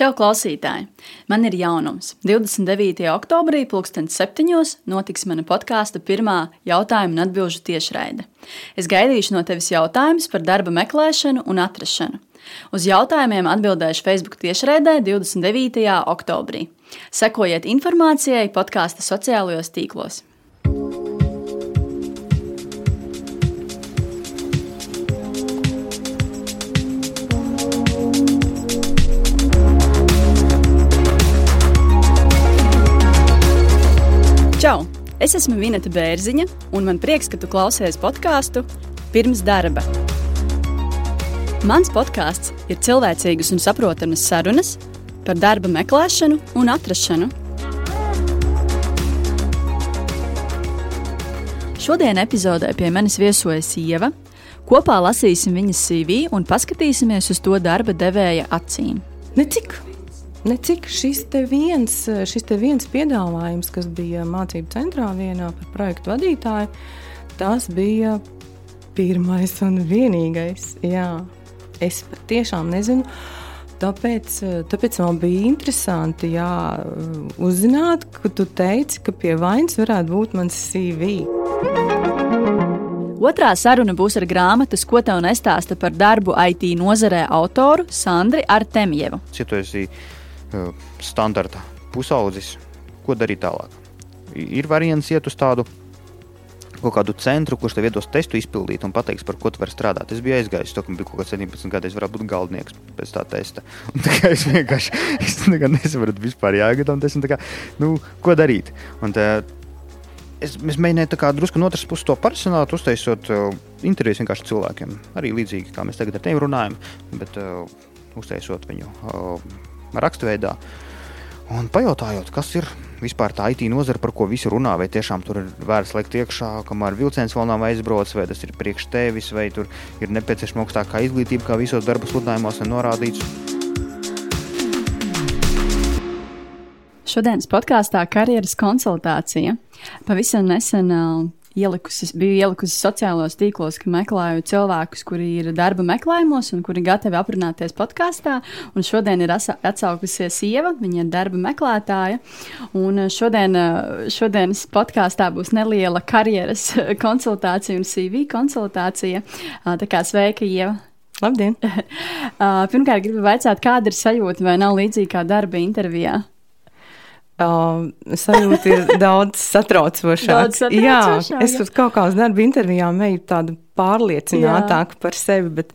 Čau, klausītāji! Man ir jaunums. 29. oktobrī, 2007. notiks mana podkāstu pirmā jautājuma un atbildžu tiešraide. Es gaidīšu no tevis jautājumus par darba meklēšanu un atrašanu. Uz jautājumiem atbildēšu Facebook tiešraidē 29. oktobrī. Sekojiet informācijai podkāstu sociālajos tīklos. Čau! Es esmu Vineta Bērziņa, un man prieks, ka tu klausies podkāstu pirms darba. Mans podkāsts ir cilvēcīgas un saprotamas sarunas par darba meklēšanu un atrašanu. Šodien epizodē pie manis viesojas Ieva. Kopā lasīsim viņas CV un paskatīsimies uz to darba devēja acīm. Necik Necik šis te viens, šis te viens piedāvājums, kas bija mācību centrā vienā par projektu vadītāju, tas bija pirmais un vienīgais. Jā, es patiešām nezinu. Tāpēc, tāpēc man bija interesanti jā, uzzināt, ka tu teici, ka pie vainas varētu būt mans CV. Otrā saruna būs ar grāmatas, ko tev nestāsta par darbu IT nozarē autoru Sandri Artemjevu. Ja tu esi standarta pusaudzis, ko darīt tālāk. Ir variants iet uz tādu kaut kādu centru, kurš tev iedos testu izpildīt un pateiks, par ko tu vari strādāt. Es biju aizgājis, to, ka bija kaut kāds 17 gadi, es varētu būt galdnieks pēc tā testa. Un, tā es vienkārši es nesaprotu vispār tas ir kā, nu, ko darīt. Un, tā, es, es mēģināju drusku no otras puses to personālu, uztaisot uh, intervijas vienkārši cilvēkiem. Arī līdzīgi kā mēs tagad ar tevi runājam, bet uh, uztaisot viņu. Uh, raksturveidā. Un pajautājot, kas ir vispār tā IT nozara, par ko visi runā, vai tiešām tur ir vērts likt iekšā, kamēr vilciens vēl nav aizbraucis, vai tas ir priekš tevis, vai tur ir nepieciešama augstākā izglītība, kā visos darba sludinājumos ir norādīts. Šodienas podkāstā karjeras konsultācija. Pavisam nesen ielikusi, biju ielikusi sociālos tīklos, ka meklēju cilvēkus, kuri ir darba meklējumos un kuri gatavi aprunāties podkāstā. Šodien ir atsaukusies sieva, viņa ir darba meklētāja. Un šodien, šodienas podkāstā būs neliela karjeras konsultācija un CV konsultācija. Tā kā sveika, Ieva! Labdien! Pirmkārt, gribu jautāt, kāda ir sajūta vai nav līdzīga darba intervijā? Uh, sajūta ir daudz satraucošāka. daudz satraucošāk, jā, es uz kaut kādas darba intervijām eju tādu pārliecinātāku jā. par sevi, bet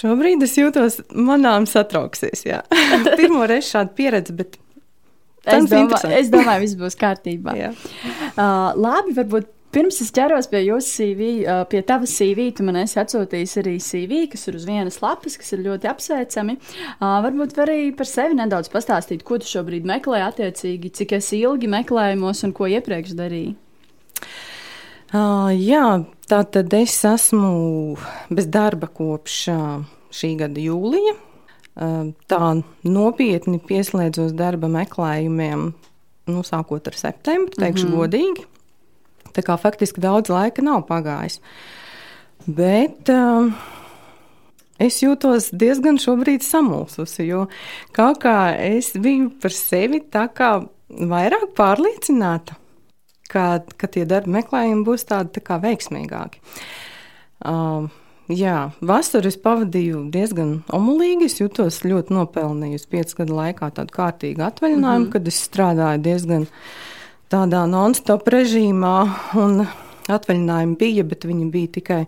šobrīd es jūtos manām satrauksies. Pirmo reizi šādu pieredzi, bet es domāju, es domāju, viss būs kārtībā. uh, labi, varbūt Pirms es ķeros pie jūsu CV, pie tava CV, tu man esi atsūtījis arī CV, kas ir uz vienas lapas, kas ir ļoti apsveicami. Varbūt var arī par sevi nedaudz pastāstīt, ko tu šobrīd meklē, attiecīgi, cik esi ilgi meklējumos un ko iepriekš darīji. Uh, jā, tā tad es esmu bez darba kopš šī gada jūlija. Uh, tā nopietni pieslēdzos darba meklējumiem, nu, sākot ar septembri, teikšu mm -hmm. godīgi. Tā kā faktiski daudz laika nav pagājis. Bet um, es jūtos diezgan šobrīd samulsusi, jo kaut kā es biju par sevi tā kā vairāk pārliecināta, ka, ka tie darba meklējumi būs tādi tā kā veiksmīgāki. Um, Jā, vasaru es pavadīju diezgan omulīgi. Es jutos ļoti nopelnījusi piecu gadu laikā tādu kārtīgu atvaļinājumu, mm -hmm. kad es strādāju diezgan tādā non-stop režīmā, un atvaļinājumi bija, bet viņi bija tikai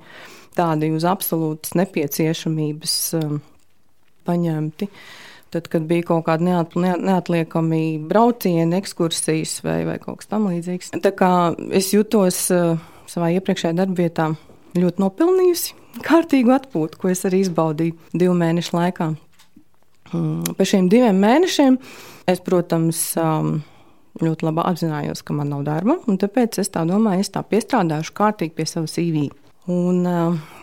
tādi uz absolūtas nepieciešamības um, paņemti. Tad, kad bija kaut kādi neat, neatliekami braucieni, ekskursijas vai, vai kaut kas tamlīdzīgs. Tā kā es jutos uh, savā iepriekšējā darbvietā ļoti nopelnījusi kārtīgu atpūtu, ko es arī izbaudīju divu mēnešu laikā. Um, Pēc šiem diviem mēnešiem es, protams, um, ļoti labi apzinājos, ka man nav darba, un tāpēc es tā domāju, es tā piestrādāšu kārtīgi pie savas CV. Un,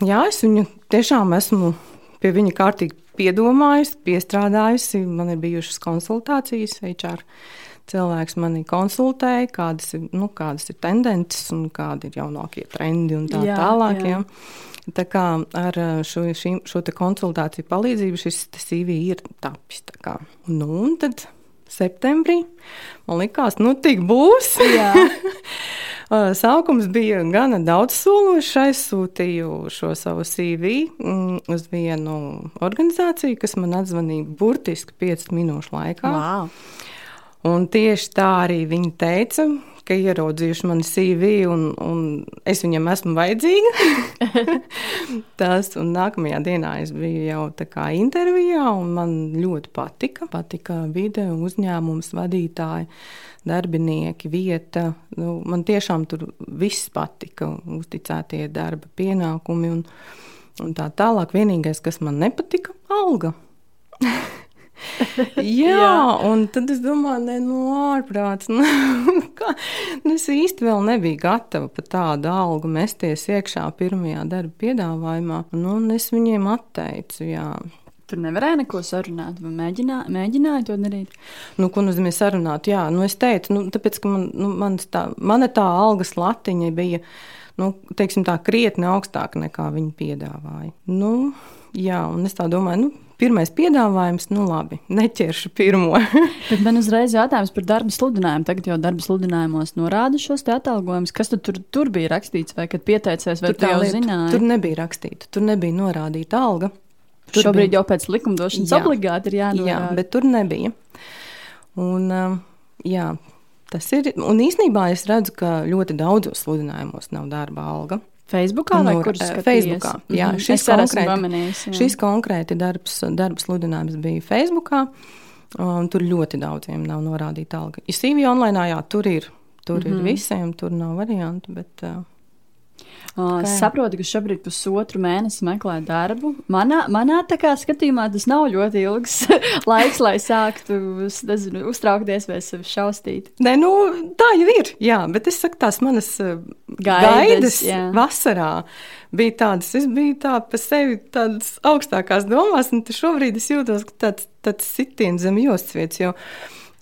jā, es viņu tiešām esmu pie viņa kārtīgi piedomājusi, piestrādājusi. Man ir bijušas konsultācijas HR cilvēks mani konsultēja, kādas ir, nu, kādas ir tendences un kādi ir jaunākie trendi un tā Jā, tālāk. jā. Ja. Tā kā ar šo, šī, šo konsultāciju palīdzību šis CV ir tapis. tā kā. Nu, un tad septembrī man likās, nu tik būs. Uh, Sākums bija gana daudzsološs. Aizsūtīju šo savu CV mm, uz vienu organizāciju, kas man atzvanīja burtiski 5 minūšu laikā. Wow. Un tieši tā arī viņi teica, ka ieraudzījuši mani CV, un, un es viņam esmu vajadzīga. Tas, un nākamajā dienā es biju jau tā kā intervijā, un man ļoti patika. Patika vide, uzņēmums, vadītāji, darbinieki, vieta. Nu, man tiešām tur viss patika, uzticētie darba pienākumi un, un tā tālāk. Vienīgais, kas man nepatika, alga. Jā, un tad es domāju, ne, nu, ārprāts. Nu, nu, es īsti vēl nebiju gatava par tādu algu mesties iekšā pirmajā darba piedāvājumā. Nu, un es viņiem atteicu, jā. Tur nevarēja neko sarunāt, vai mēģinā, mēģināja to darīt. Nu, ko nozīmē sarunāt? Jā, nu, es teicu, nu, tāpēc, ka man, nu, mans tā, mana tā algas latiņa bija nu, teiksim, tā, krietni augstāka nekā viņi piedāvāja. Nu, jā, un es tā domāju, nu, pirmais piedāvājums, nu labi, neķeršu pirmo. Bet man uzreiz jautājums par darba sludinājumu. Tagad jau darba sludinājumos norāda šos atalgojumus. Kas tad tur, tur bija rakstīts, vai kad pieteicies, vai Tur tu jau lieta, zināji? Tur nebija rakstīta, tur nebija norādīta alga. Tur Šobrīd bija- jau pēc likumdošanas Jā. obligāti ir jānorāda. Jā, bet tur nebija. Un, um, jā, tas ir. Un īsnībā es redzu, ka ļoti daudzos sludinājumos nav darba alga. Facebookā vai Nur- kur eh, skaties? Facebookā. Jā, Mhm. šis konkrēti- pamanījis. jā. Šis konkrēti darbs, darba sludinājums bija Facebookā. Un tur ļoti daudziem nav norādīta alga. Ja CV online, jā, tur ir. Tur mm -hmm. Mhm. ir visiem, tur nav variantu. Bet, uh, Uh, Es saprotu, ka šobrīd pusotru mēnesi meklē darbu. Manā, manā skatījumā tas nav ļoti ilgs laiks, lai sāktu nezinu, uztraukties vai sevi šausmīt. Nē, nu, tā jau ir. Jā, bet es saku, tās manas Gaidas, gaidas vasarā bija tādas. Es biju tā pa sevi tādas augstākās domās, un šobrīd es jūtos tāds, tāds sitiens zem jostas vietas.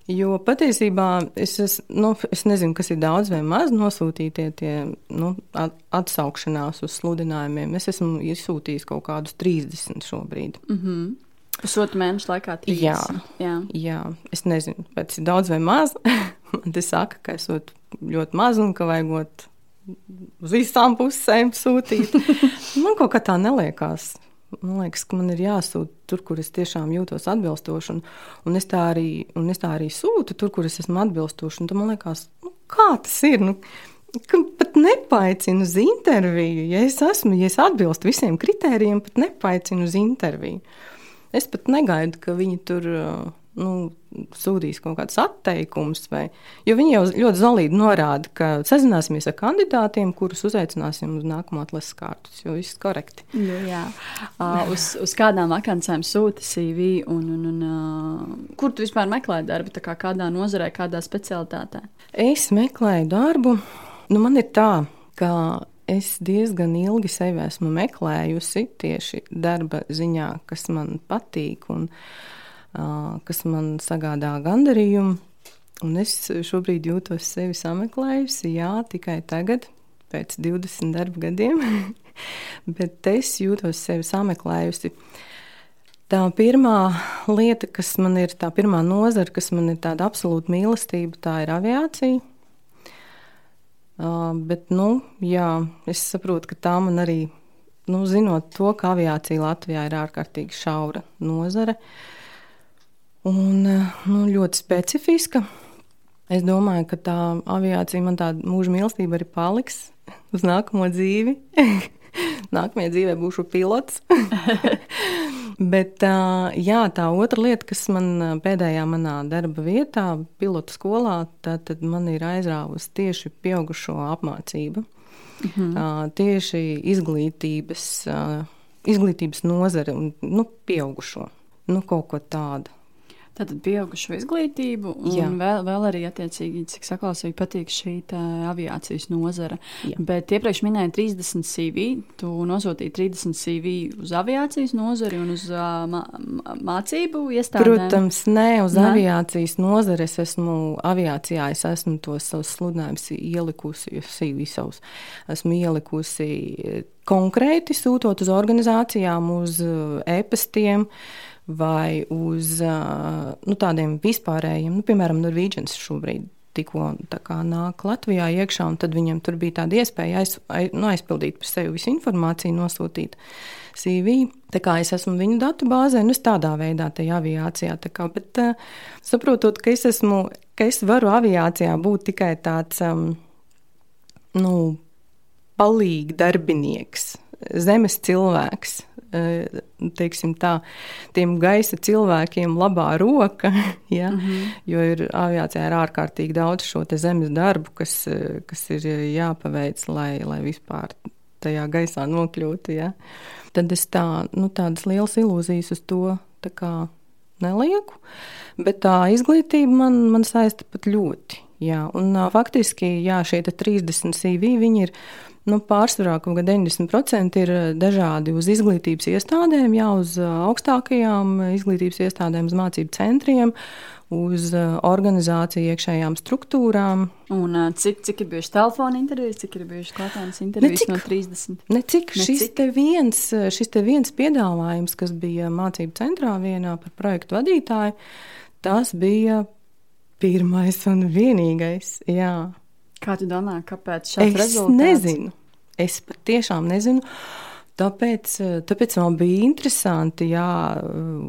Jo, patiesībā es, es, nu, es nezinu, kas ir daudz vai maz nosūtītie tie nu, at- atsaukšanās uz sludinājumiem. Es esmu izsūtījis kaut kādus 30 šobrīd. Mm -hmm. Pusotru mēnešu laikā. 30. Jā. Jā. Jā, es nezinu, vai tas ir daudz vai maz. Man te saka, ka esot ļoti maz un ka vajagot uz visām pusēm sūtīt. Man kaut kā tā neliekās. Man liekas, ka man ir jāsūta tur, kur es tiešām jūtos atbilstoši. Un, un, es, arī, un es tā arī sūtu tur, kur es esmu atbilstoši. Un man liekas, nu, kā tas ir? Nu, pat nepaicinu uz interviju. Ja es esmu, ja es atbilstu visiem kritērijiem, pat nepaicinu uz interviju. Es pat negaidu, ka viņi tur uh, nu, sūtīs kaut kādus atteikumus. Vai, jo viņi jau ļoti zelīgi norāda, ka sazināsimies ar kandidātiem, kurus uzaicināsim uz nākamo atlases kārtu. Jo viss ir korekti. Nu, jā. Uh, uz, uz kādām vakancēm sūta CV un, un, un uh, kur tu vispār meklē darbu? Kā kādā nozarē, kādā specialitātē? Es meklēju darbu. Nu, man ir tā, ka es diezgan ilgi sevi esmu meklējusi tieši darba ziņā, kas man patīk un uh, kas man sagādā gandarījumu. Un es šobrīd jūtos sevi sameklējusi, jā, tikai tagad, pēc 20 darba gadiem. Bet es jūtos sevi sameklējusi. Tā pirmā lieta, kas man ir, tā pirmā nozara, kas man ir tāda absolūta mīlestība, tā ir aviācija. Uh, bet, nu, jā, es saprotu, ka tā man arī, nu, zinot to, ka aviācija Latvijā ir ārkārtīgi šaura nozare un uh, nu, ļoti specifiska. Es domāju, ka tā aviācija man tāda mūža mīlestība arī paliks uz nākamo dzīvi. Nākamajā dzīvē būšu pilots. Bet ā, jā, tā otra lieta, kas man ā, pēdējā manā darba vietā, pilotu skolā, tad, tad man ir aizrāvusi tieši pieaugušo apmācība. Mhm. Tieši izglītības, izglītības nozare un nu, pieaugušo. Nu, kaut ko tādu. Tātad pieaugušo izglītību, un Jā. vēl, vēl arī, attiecīgi, cik saklausīgi patīk šī tā aviācijas nozara. Jā. Bet iepriekš minēja 30 CV, tu nosūtīji 30 CV uz aviācijas nozari un uz uh, mā, mā- mācību iestādēm. Protams, ne uz Ne? aviācijas nozari. Es esmu aviācijā, es esmu tos savus sludinājumus ielikusi, CV savus. Esmu ielikusi konkrēti sūtot uz organizācijām, uz e-pastiem vai uz nu, tādiem vispārējiem, nu, piemēram, Norvēģijas šobrīd. Tikko nāk Latvijā iekšā, un tad viņiem tur bija tāda iespēja aiz, aiz, nu, aizpildīt par sevi visu informāciju, nosūtīt CV. Tā kā es esmu viņu datu bāzē, nu, es tādā veidā tajā aviācijā. Kā, bet uh, saprotot, ka es esmu, ka es varu aviācijā būt tikai tāds, um, nu, palīgi darbinieks, zemes cilvēks. Eh, Teiksim tā, tiem gaisa cilvēkiem labā roka, ja, mm -hmm. jo ir aviācijā ir ārkārtīgi daudz šo zemes darbu, kas, eh, kas ir jāpaveic, lai, lai vispār tajā gaisā nokļūtu. Ja. Tad es tā, nu, tādas lielas ilūzijas uz to nelieku, bet tā izglītība man, man saista pat ļoti. Jā, un faktiski jā, šie te 30 CV viņi ir nu, pārsvarā kaut kāda 90% ir ā, dažādi uz izglītības iestādēm, jā, uz ā, augstākajām izglītības iestādēm, uz mācību centriem, uz ā, organizāciju iekšējām struktūrām. Un cik, cik ir bijušas telefona intervijas, cik ir bijušas klātienes intervijas cik. no 30? Necik Ne šis, cik. te viens, šis te viens piedāvājums, kas bija mācību centrā vienā par projektu vadītāju, tas bija pirmais un vienīgais. Jā. Kā tu domā, kāpēc šāds Es rezultāts? nezinu. Es patiešām nezinu. Tāpēc, eh, tāpēc man bija interesanti jā,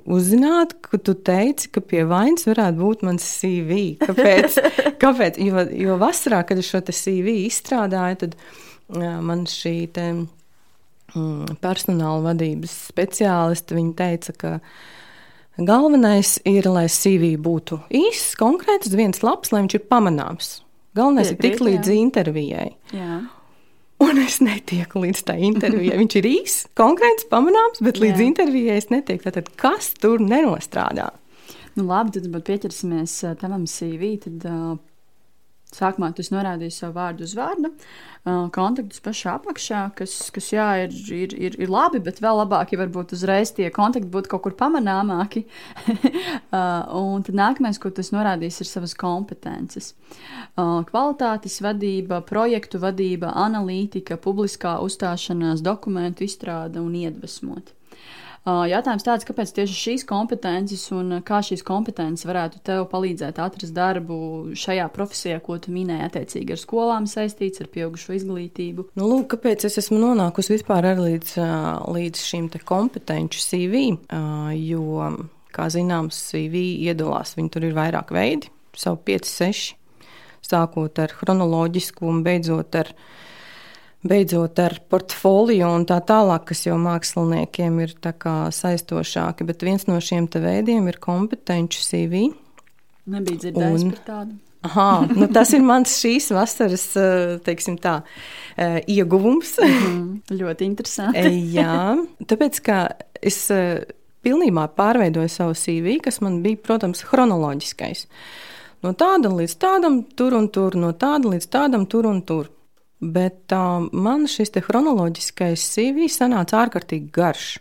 uzzināt, ka tu teici, ka pie vainas varētu būt mans CV. Kāpēc? Kāpēc? Jo, jo vasarā, kad es šo CV izstrādāju, tad jā, man šī te, mm, personāla vadības speciāliste teica, ka galvenais ir, lai CV būtu īss, konkrēts, viens labs, lai viņš ir pamanāms. Galvenais ir Piekrīt, tik līdz jā. intervijai. Jā. Un es netieku līdz tā intervijai. Viņš ir īss, konkrēts, pamanāms, bet līdz Jā. intervijai es netieku. Tātad, kas tur nenostrādā? Nu, labi, tad pieķersimies ā, tavam CV. Tad, uh, sākumā tu esi norādījis savu vārdu uzvārdu, uh, kontaktus pašā apakšā, kas, kas jā, ir, ir, ir, ir labi, bet vēl labāk, ja varbūt uzreiz tie kontakti būtu kaut kur pamanāmāki. uh, un tad nākamais, ko tu esi norādījis, ir savas kompetences. Uh, kvalitātes vadība, projektu vadība, analītika, publiskā uzstāšanās, dokumentu izstrāde un iedvesmot. Jautājums tāds, kāpēc tieši šīs kompetences un kā šīs kompetences varētu tev palīdzēt atrast darbu šajā profesijā, ko tu minēji, attiecīgi ar skolām saistīts, ar pieaugušo izglītību. Nu, lūk, kāpēc es esmu nonākusi vispār līdz, līdz šim te kompetenci CV? Jo, kā zināms, CV iedalās, viņi tur ir vairāk veidi, savu 5, 6, sākot ar chronoloģisku un beidzot ar, beidzot ar portfolio un tā tālāk, kas jau māksliniekiem ir saistošāki. Bet viens no šiem veidiem ir kompetenci CV. Nebija dzirdējis Un- par tādu. Aha, nu tas ir mans šīs vasaras teiksim tā, ā, ieguvums. Mm, ļoti interesanti. Jā, tāpēc ka es eh, pilnībā pārveidoju savu CV, kas man bija, protams, chronoloģiskais. No tāda līdz tādam, tur un tur, no tāda līdz tādam, tur un tur. Bet uh, man šis chronoloģiskais CV sanāca ārkārtīgi garš.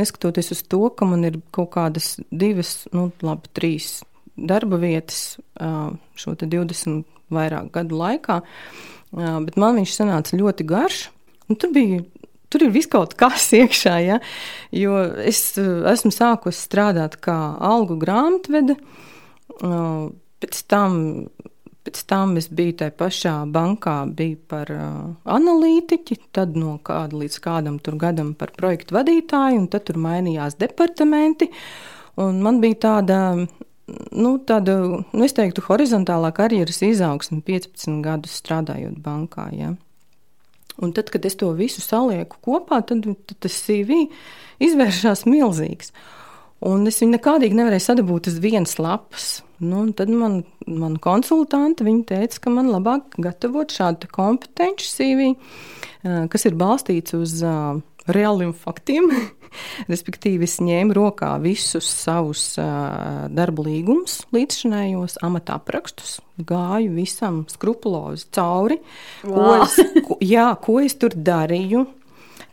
Neskatoties uz to, ka man ir kaut kādas divas, nu, labi, trīs darba vietas uh, šo te 20 vairāk gadu laikā, uh, bet man viņš sanāca ļoti garš. Un tur bija Tur ir viss kaut kas iekšā, ja? jo es esmu sākusi strādāt kā algu grāmatvede. Pēc tam, pēc tam es biju tajā pašā bankā, biju par uh, analītiķi, tad no kāda līdz kādam tur gadam par projektu vadītāju, un tad tur mainījās departamenti. Un man bija tāda, nu, tāda, nu, es teiktu, horizontālā karjeras izaugsme 15 gadus strādājot bankā. Ja? Un tad, kad es to visu salieku kopā, tad, tad tas CV izvēršas milzīgs. Un es viņu nekādīgi nevarēju sadabūt uz vienas lapas. Nu, tad man, man konsultanti viņa teica, ka man labāk gatavot šādu kompetenci CV, eh, kas ir balstīts uz eh, reāliem faktiem. Respektīvi, es ņēmu rokā visus savus uh, darba līgumus, līdzšinējos amata aprakstus, gāju visam skrupulozi cauri, wow. ko, es, ko, jā, ko es tur darīju.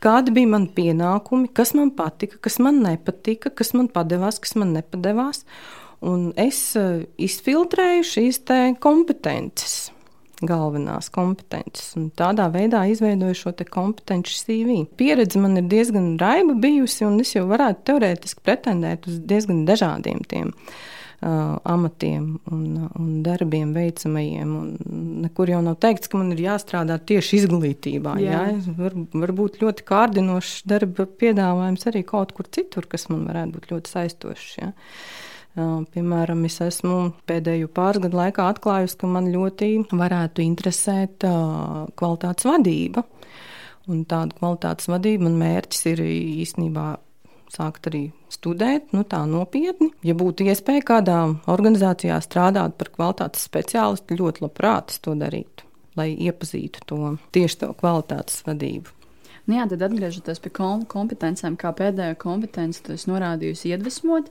Kādi bija mani pienākumi, kas man patika, kas man nepatika, kas man padevās, kas man nepadevās. Un es uh, izfiltrēju šīs kompetences galvenās kompetences. Un tādā veidā izveidoju šo kompetenci CV. Pieredze man ir diezgan raiba bijusi, un es jau varētu teorētiski pretendēt uz diezgan dažādiem tiem. Uh, amatiem un, un darbiem veicamajiem. Un nekur jau nav teikts, ka man ir jāstrādā tieši izglītībā. Jā. Jā? Var, varbūt ļoti kārdinošs darba piedāvājums arī kaut kur citur, kas man varētu būt ļoti saistošs. Jā. Piemēram, es esmu pēdējo pāris gadu laikā atklājusi, ka man ļoti varētu interesēt kvalitātes vadība. Un tāda kvalitātes vadība man mērķis ir īstenībā sākt arī studēt, nu tā nopietni. Ja būtu iespēja kādā organizācijā strādāt par kvalitātes speciālistu, ļoti labprāt to darītu, lai iepazītu to tieši to kvalitātes vadību. Nu, jā, tad atgriežoties pie kom kompetencēm, kā pēdējā kompetence, tas norādījusi iedvesmot,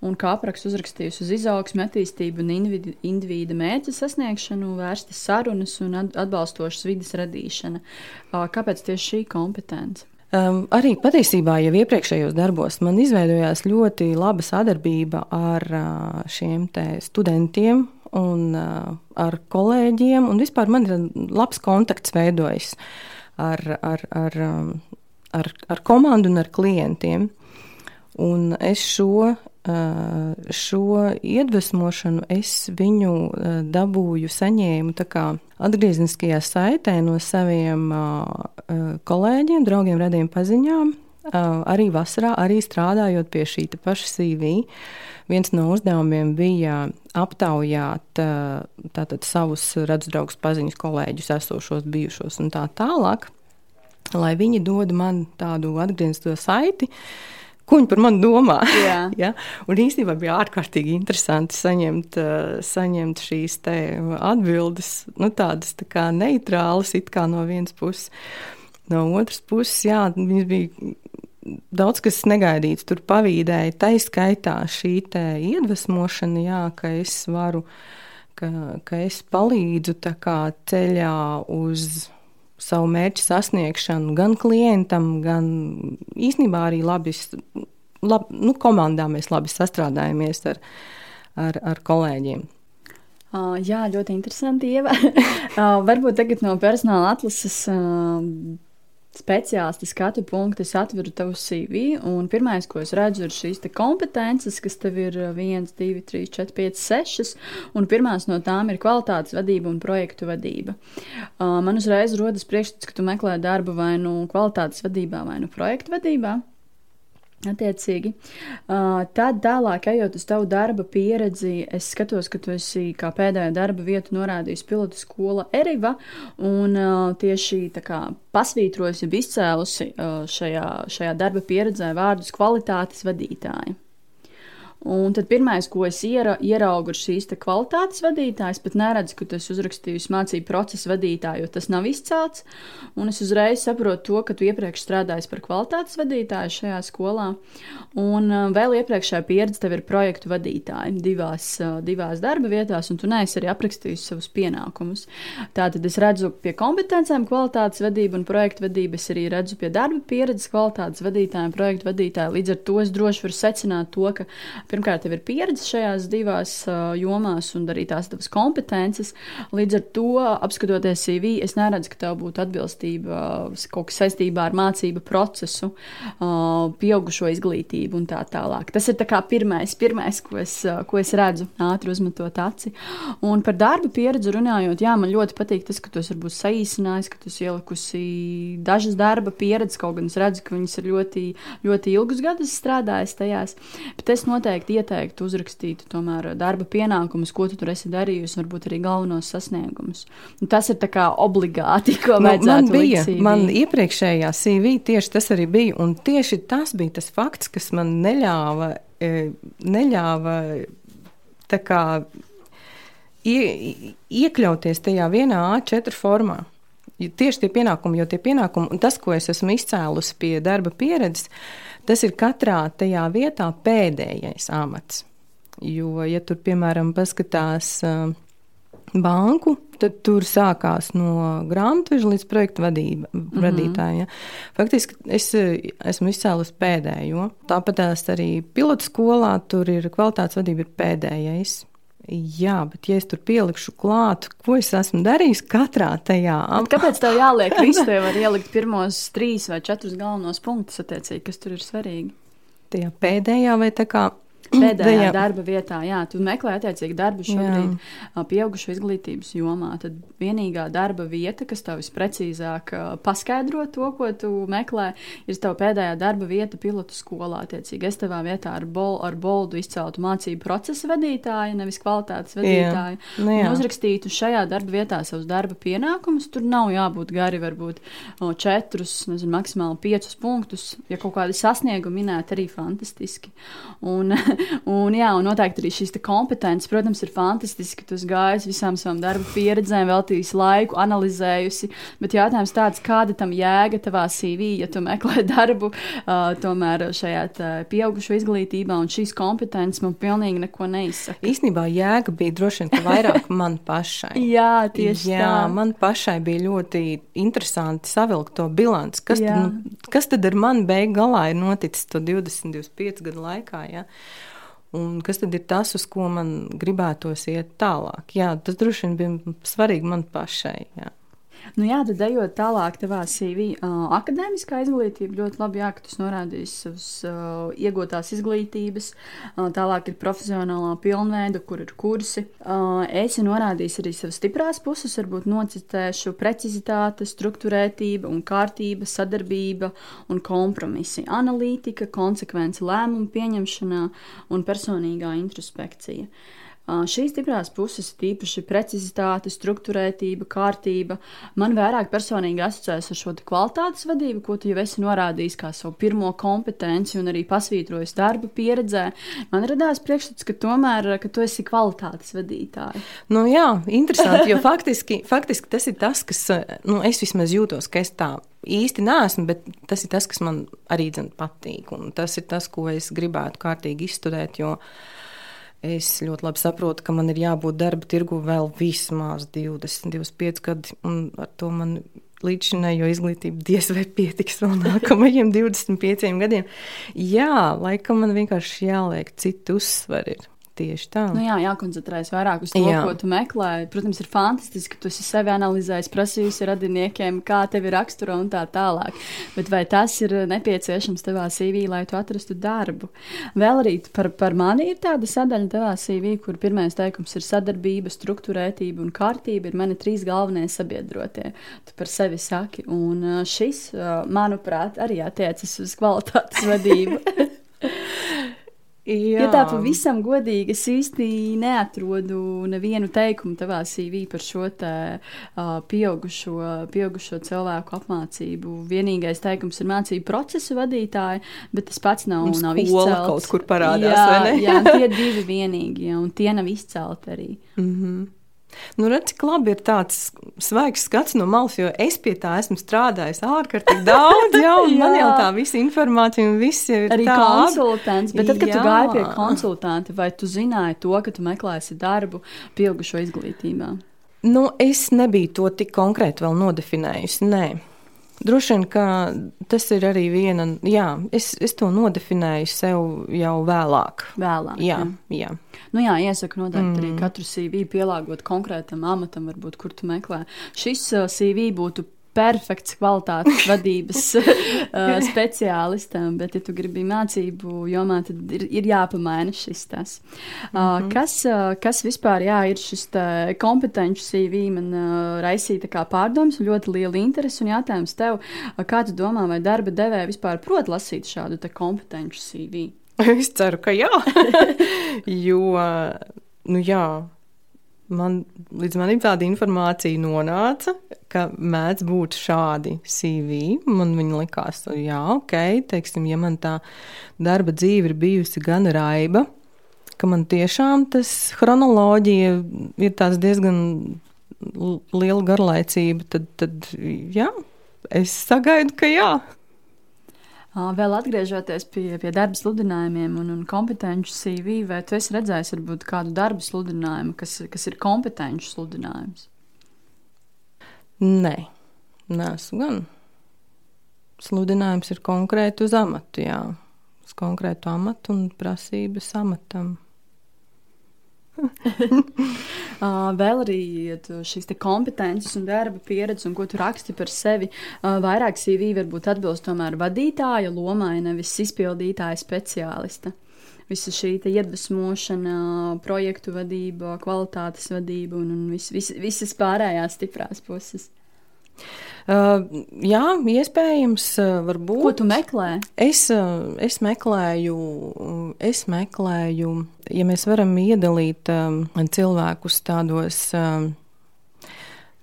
un kā apraksts uzrakstījusi uz izaugsmu, attīstību un individu, individu mērķa sasniegšanu, vērstas sarunas un atbalstošas vidas radīšana. Kāpēc tieši šī kompetence? Um, arī patiesībā jau iepriekšējos darbos man izveidojās ļoti laba sadarbība ar uh, šiem studentiem un uh, ar kolēģiem, un vispār man ir labs kontakts veidojis. Uh, ar, ar, ar, um, ar, ar komandu un ar klientiem. Un es šo, uh, šo iedvesmošanu es viņu uh, dabūju, saņēmu atgriezniskajā saitē no saviem uh, kolēģiem, draugiem, radiem paziņām. Arī vasarā, arī strādājot pie šī paša CV, viens no uzdevumiem bija aptaujāt tātad, savus redzes draugus, paziņas kolēģus, esošos, bijušos un tā tālāk, lai viņi dod man tādu atgriezto saiti. Ko viņi par mani domā? Jā. ja? Un īstenībā bija ārkārtīgi interesanti saņemt, saņemt šīs atbildes, nu, tādas tā kā neitrālas, it kā no vienas puses. No otras puses, jā, viņas bija daudz kas negaidīts. Tur pavīdēja tā izskaitā šī iedvesmošana, jā, ka es varu, ka, ka es palīdzu ceļā uz savu mērķu sasniegšanu gan klientam, gan īstenībā arī labi, lab, nu, komandā mēs labi sastrādājamies ar, ar, ar kolēģiem. Uh, jā, ļoti interesanti. uh, varbūt tagad no personāla atlases uh, speciālisti skatu punktu, es atveru tavu CV, un pirmais, ko es redzu, ir šīs kompetences, kas tev ir 1, 2, 3, 4, 5, 6, un pirmās no tām ir kvalitātes vadība un projektu vadība. Uh, man uzreiz rodas priekšstats, ka tu meklē darbu vai nu kvalitātes vadībā, vai nu projektu vadībā. Attiecīgi. Tad tālāk, ejot uz tavu darba pieredzi, es skatos, ka tu esi kā pēdējo darba vietu norādījis pilotu skola Eriva un tieši tā kā pasvītrojusi, izcēlusi šajā, šajā darba pieredzē vārdus kvalitātes vadītāji. Un tad pirmais, ko es iera, ieraugu, ir šīs kvalitātes vadītājas. Pat neredzu, ka tas uzrakstījusi mācību procesa vadītāju, jo tas nav izcelts. Un es uzreiz saprotu to, ka tu iepriekš strādājies par kvalitātes vadītāju šajā skolā. Un uh, vēl iepriekšējā pieredze tev ir projektu vadītāji divās, uh, divās darba vietās, un tu neesi arī aprakstījusi savus pienākumus. Tātad es redzu pie kompetencēm kvalitātes vadību un projektu vadību. Es arī redzu pie darba pieredzes kvalitātes vadītājiem, projektu vadītāju. Līdz ar to es droši varu secināt to, ka pirmkārt, tev ir pieredze šajās divās uh, jomās un arī tās tavas kompetences. Līdz ar to, apskatoties CV, es neredzu, ka tev būtu atbilstība kaut kas saistībā ar mācību procesu, uh, pieaugušo izglītību un tā tālāk. Tas ir tā pirmais, pirmais ko, es, uh, ko es redzu, ātri uzmetot aci. Un par darba pieredzi runājot, jā, man ļoti patīk tas, ka tu esi varbūt saīsinājis, ka tu esi ielikusi dažas darba pieredzes, kaut gan es redzu, ka viņas ir ļoti, ļoti ilgus gadus strādājis tajās. Bet es noteikti noteikti ieteiktu uzrakstīt tomēr darba pienākumus, ko tu tur esi darījusi, varbūt arī galvenos sasniegumus. Un tas ir obligāti, ko nu, man bija. Man iepriekšējā CV tieši tas arī bija, un tieši tas bija tas fakts, kas man neļāva, e, neļāva tā kā ie, iekļauties tajā vienā A4 formā. tieši tie pienākumi, jo tie pienākumi, un tas, ko es esmu izcēlusi pie darba pieredzes, tas ir katrā tajā vietā pēdējais amats. Jo, ja tur, piemēram, paskatās banku, tad tur sākās no grāmatveža līdz projektu vadība, mm -hmm. vadītāja. Faktiski es esmu izcēlus pēdējo. Tāpat arī pilotu skolā tur ir kvalitātes vadība ir pēdējais. Jā, bet ja es tur pielikšu klāt, ko es esmu darījis katrā tajā apgabalā. Kāpēc tev jāliek? Tev var ielikt pirmos trīs vai četrus galvenos punktus, attiecīgi, kas tur ir svarīgi. Tajā pēdējā vai tā kā pēdējā darba vietā, jā, tu meklē attiecīgi darbu šobrīd jā. pieaugušo izglītības jomā. Tad vienīgā darba vieta, kas tev visprecīzāk paskaidro to, ko tu meklē, ir tava pēdējā darba vieta pilotu skolā. Attiecīgi, es tavā vietā ar, bol, ar boldu izceltu mācību procesa vadītāju, nevis kvalitātes vadītāju. Jā. Nu, jā. Uzrakstītu šajā darba vietā savus darba pienākumus. Tur nav jābūt gari, varbūt četrus, nezinu, maksimāli piecus punktus. Ja kaut kādi sasniegumi minēti, arī fantastiski. Un, un, jā, un noteikti arī šīs kompetences, protams, ir fantastiski. Tu gājies visām savām darba pieredzēm, veltījis laiku, analizējusi. Bet jautājums tāds, kāda tam jēga tavā CV, ja tu meklē darbu uh, tomēr šajā pieaugušo izglītībā, un šīs kompetences man pilnīgi neko neizsaka. Īsnībā jēga bija droši vien vairāk man pašai. jā, tieši jā, tā. Man pašai bija ļoti interesanti savilkt to bilanci. Kas, tad, nu, kas tad ar mani beig galā ir noticis to 20, 25 gadu laikā? Ja? Un kas tad ir tas, uz ko man gribētos iet tālāk? Jā, tas droši vien bija svarīgi man pašai. Jā. Nu, jā, tad ejot tālāk, tavā CV, uh, akadēmiskā izglītība ļoti labi, jā, ka tu norādīsi savas uh, iegūtās izglītības. Uh, tālāk ir profesionālā pilnveida, kur ir kursi. Uh, esi norādījis arī savas stiprās puses, varbūt nocitēšu precizitāte, struktūrētība un kārtība, sadarbība un kompromisi, analītika, konsekvence lēmumu pieņemšanā un personīgā introspekcija. Uh, Šīs stiprās puses, tīpaši precizitāte, struktūrētība, kārtība, man vairāk personīgi asociējas ar šo kvalitātes vadību, ko tu jau esi norādījis kā savu pirmo kompetenci un arī pasvītrojis darba pieredzē. Man radās priekšstats, ka tomēr ka tu esi kvalitātes vadītāja. Nu, jā, interesanti, jo faktiski, faktiski tas ir tas, kas nu, es vismaz jūtos, ka es tā īsti neesmu, bet tas ir tas, kas man arī patīk. Un tas ir tas, ko es gribētu kārtīgi izstudēt. Jo, uh, Es ļoti labi saprotu, ka man ir jābūt darba tirgu vēl vismaz 20, 25 gadi, un ar to man līdzinējo izglītību diez vai pietiks vēl nākamajiem 25 gadiem. Jā, laikam man vienkārši jāliek citu uzsvaru. Tieši tā. Nu jā, jākoncentrējas vairāk uz to, jā. ko tu meklē. Protams, ir fantastiski, ka tu esi sevi analizējis, prasījusi radiniekiem, kā tevi raksturo un tā tālāk. Bet vai tas ir nepieciešams tavā CV, lai tu atrastu darbu? Vēl arī par, par mani ir tāda sadaļa tavā CV, kur pirmais teikums ir sadarbība, struktūrētība un kārtība ir mani trīs galvenie sabiedrotie. Tu par sevi saki, un šis, manuprāt, arī attiecas uz kvalitātes vadību. Jā. Ja tā pavisam godīgi, es īsti neatrodu nevienu teikumu tavā CV par šo te, uh, pieaugušo, pieaugušo cilvēku apmācību. Vienīgais teikums ir mācību procesu vadītāja, bet tas pats nav, Mums nav izcelts. kaut kur parādās, jā, jā, tie divi vienīgi, ja, un tie nav izcelti arī. Mm -hmm. Nu, redz, cik labi ir tāds svaigs skats no malas, jo es pie tā esmu strādājis ārkārtīgi daudz, jau man jau tā visa informācija un viss ir arī tā. konsultants. Bet tad, kad jā. tu gāji pie konsultanta, vai tu zināji to, ka tu meklēsi darbu pieaugušo izglītībā? Nu, es nebiju to tik konkrēti vēl nodefinējusi. Nē. Droši vien, ka tas ir arī viena, jā, es, es to nodefinēju sev jau vēlāk. Vēlāk. Jā, jā. jā. Nu jā, iesaku noteikti mm. arī katru CV pielāgot konkrētam amatam, varbūt, kur tu meklē. Šis uh, CV būtu perfekts kvalitātes vadības uh, speciālistam, bet, ja tu gribi mācību jomā, tad ir, ir jāpamaina šis tas. Uh, mm -hmm. kas, uh, kas vispār jā, ir šis kompetenci CV, man uh, raisīja pārdomas ļoti liela interese un jautājums tev, uh, kā tu domā, vai darba devēja vispār prot lasīt šādu kompetenci CV? Es ceru, ka jā, jo, nu jā, man līdz manim tāda informācija nonāca, ka mēdz būt šādi CV. Man likās, jā, ok, teiksim, ja man tā darba dzīve ir bijusi gan raiba, ka man tiešām tas chronoloģija ir diezgan liela garlaicība, tad, tad jā, es sagaidu, ka jā. Vēl atgriežoties pie, pie darba sludinājumiem un, un kompetenci CV, vai tu esi redzējis varbūt kādu darbu sludinājumu, kas, kas ir kompetenci sludinājums? Nē, nesu gan. Sludinājums ir konkrēti uz amatu, jā. Uz konkrētu amatu un prasības amatam. Vēl arī šīs kompetences un darba pieredze, un ko tu raksti par sevi. Vairāk CV varbūt atbilst tomēr vadītāja lomai, nevis izpildītāja speciālista. Visa šī iedvesmošana, projektu vadība, kvalitātes vadība un, un vis, vis, visas pārējās stiprās puses. Uh, jā, iespējams, uh, varbūt. Ko tu meklē? Es, uh, es meklēju, es meklēju, ja mēs varam iedalīt um, cilvēkus tādos um,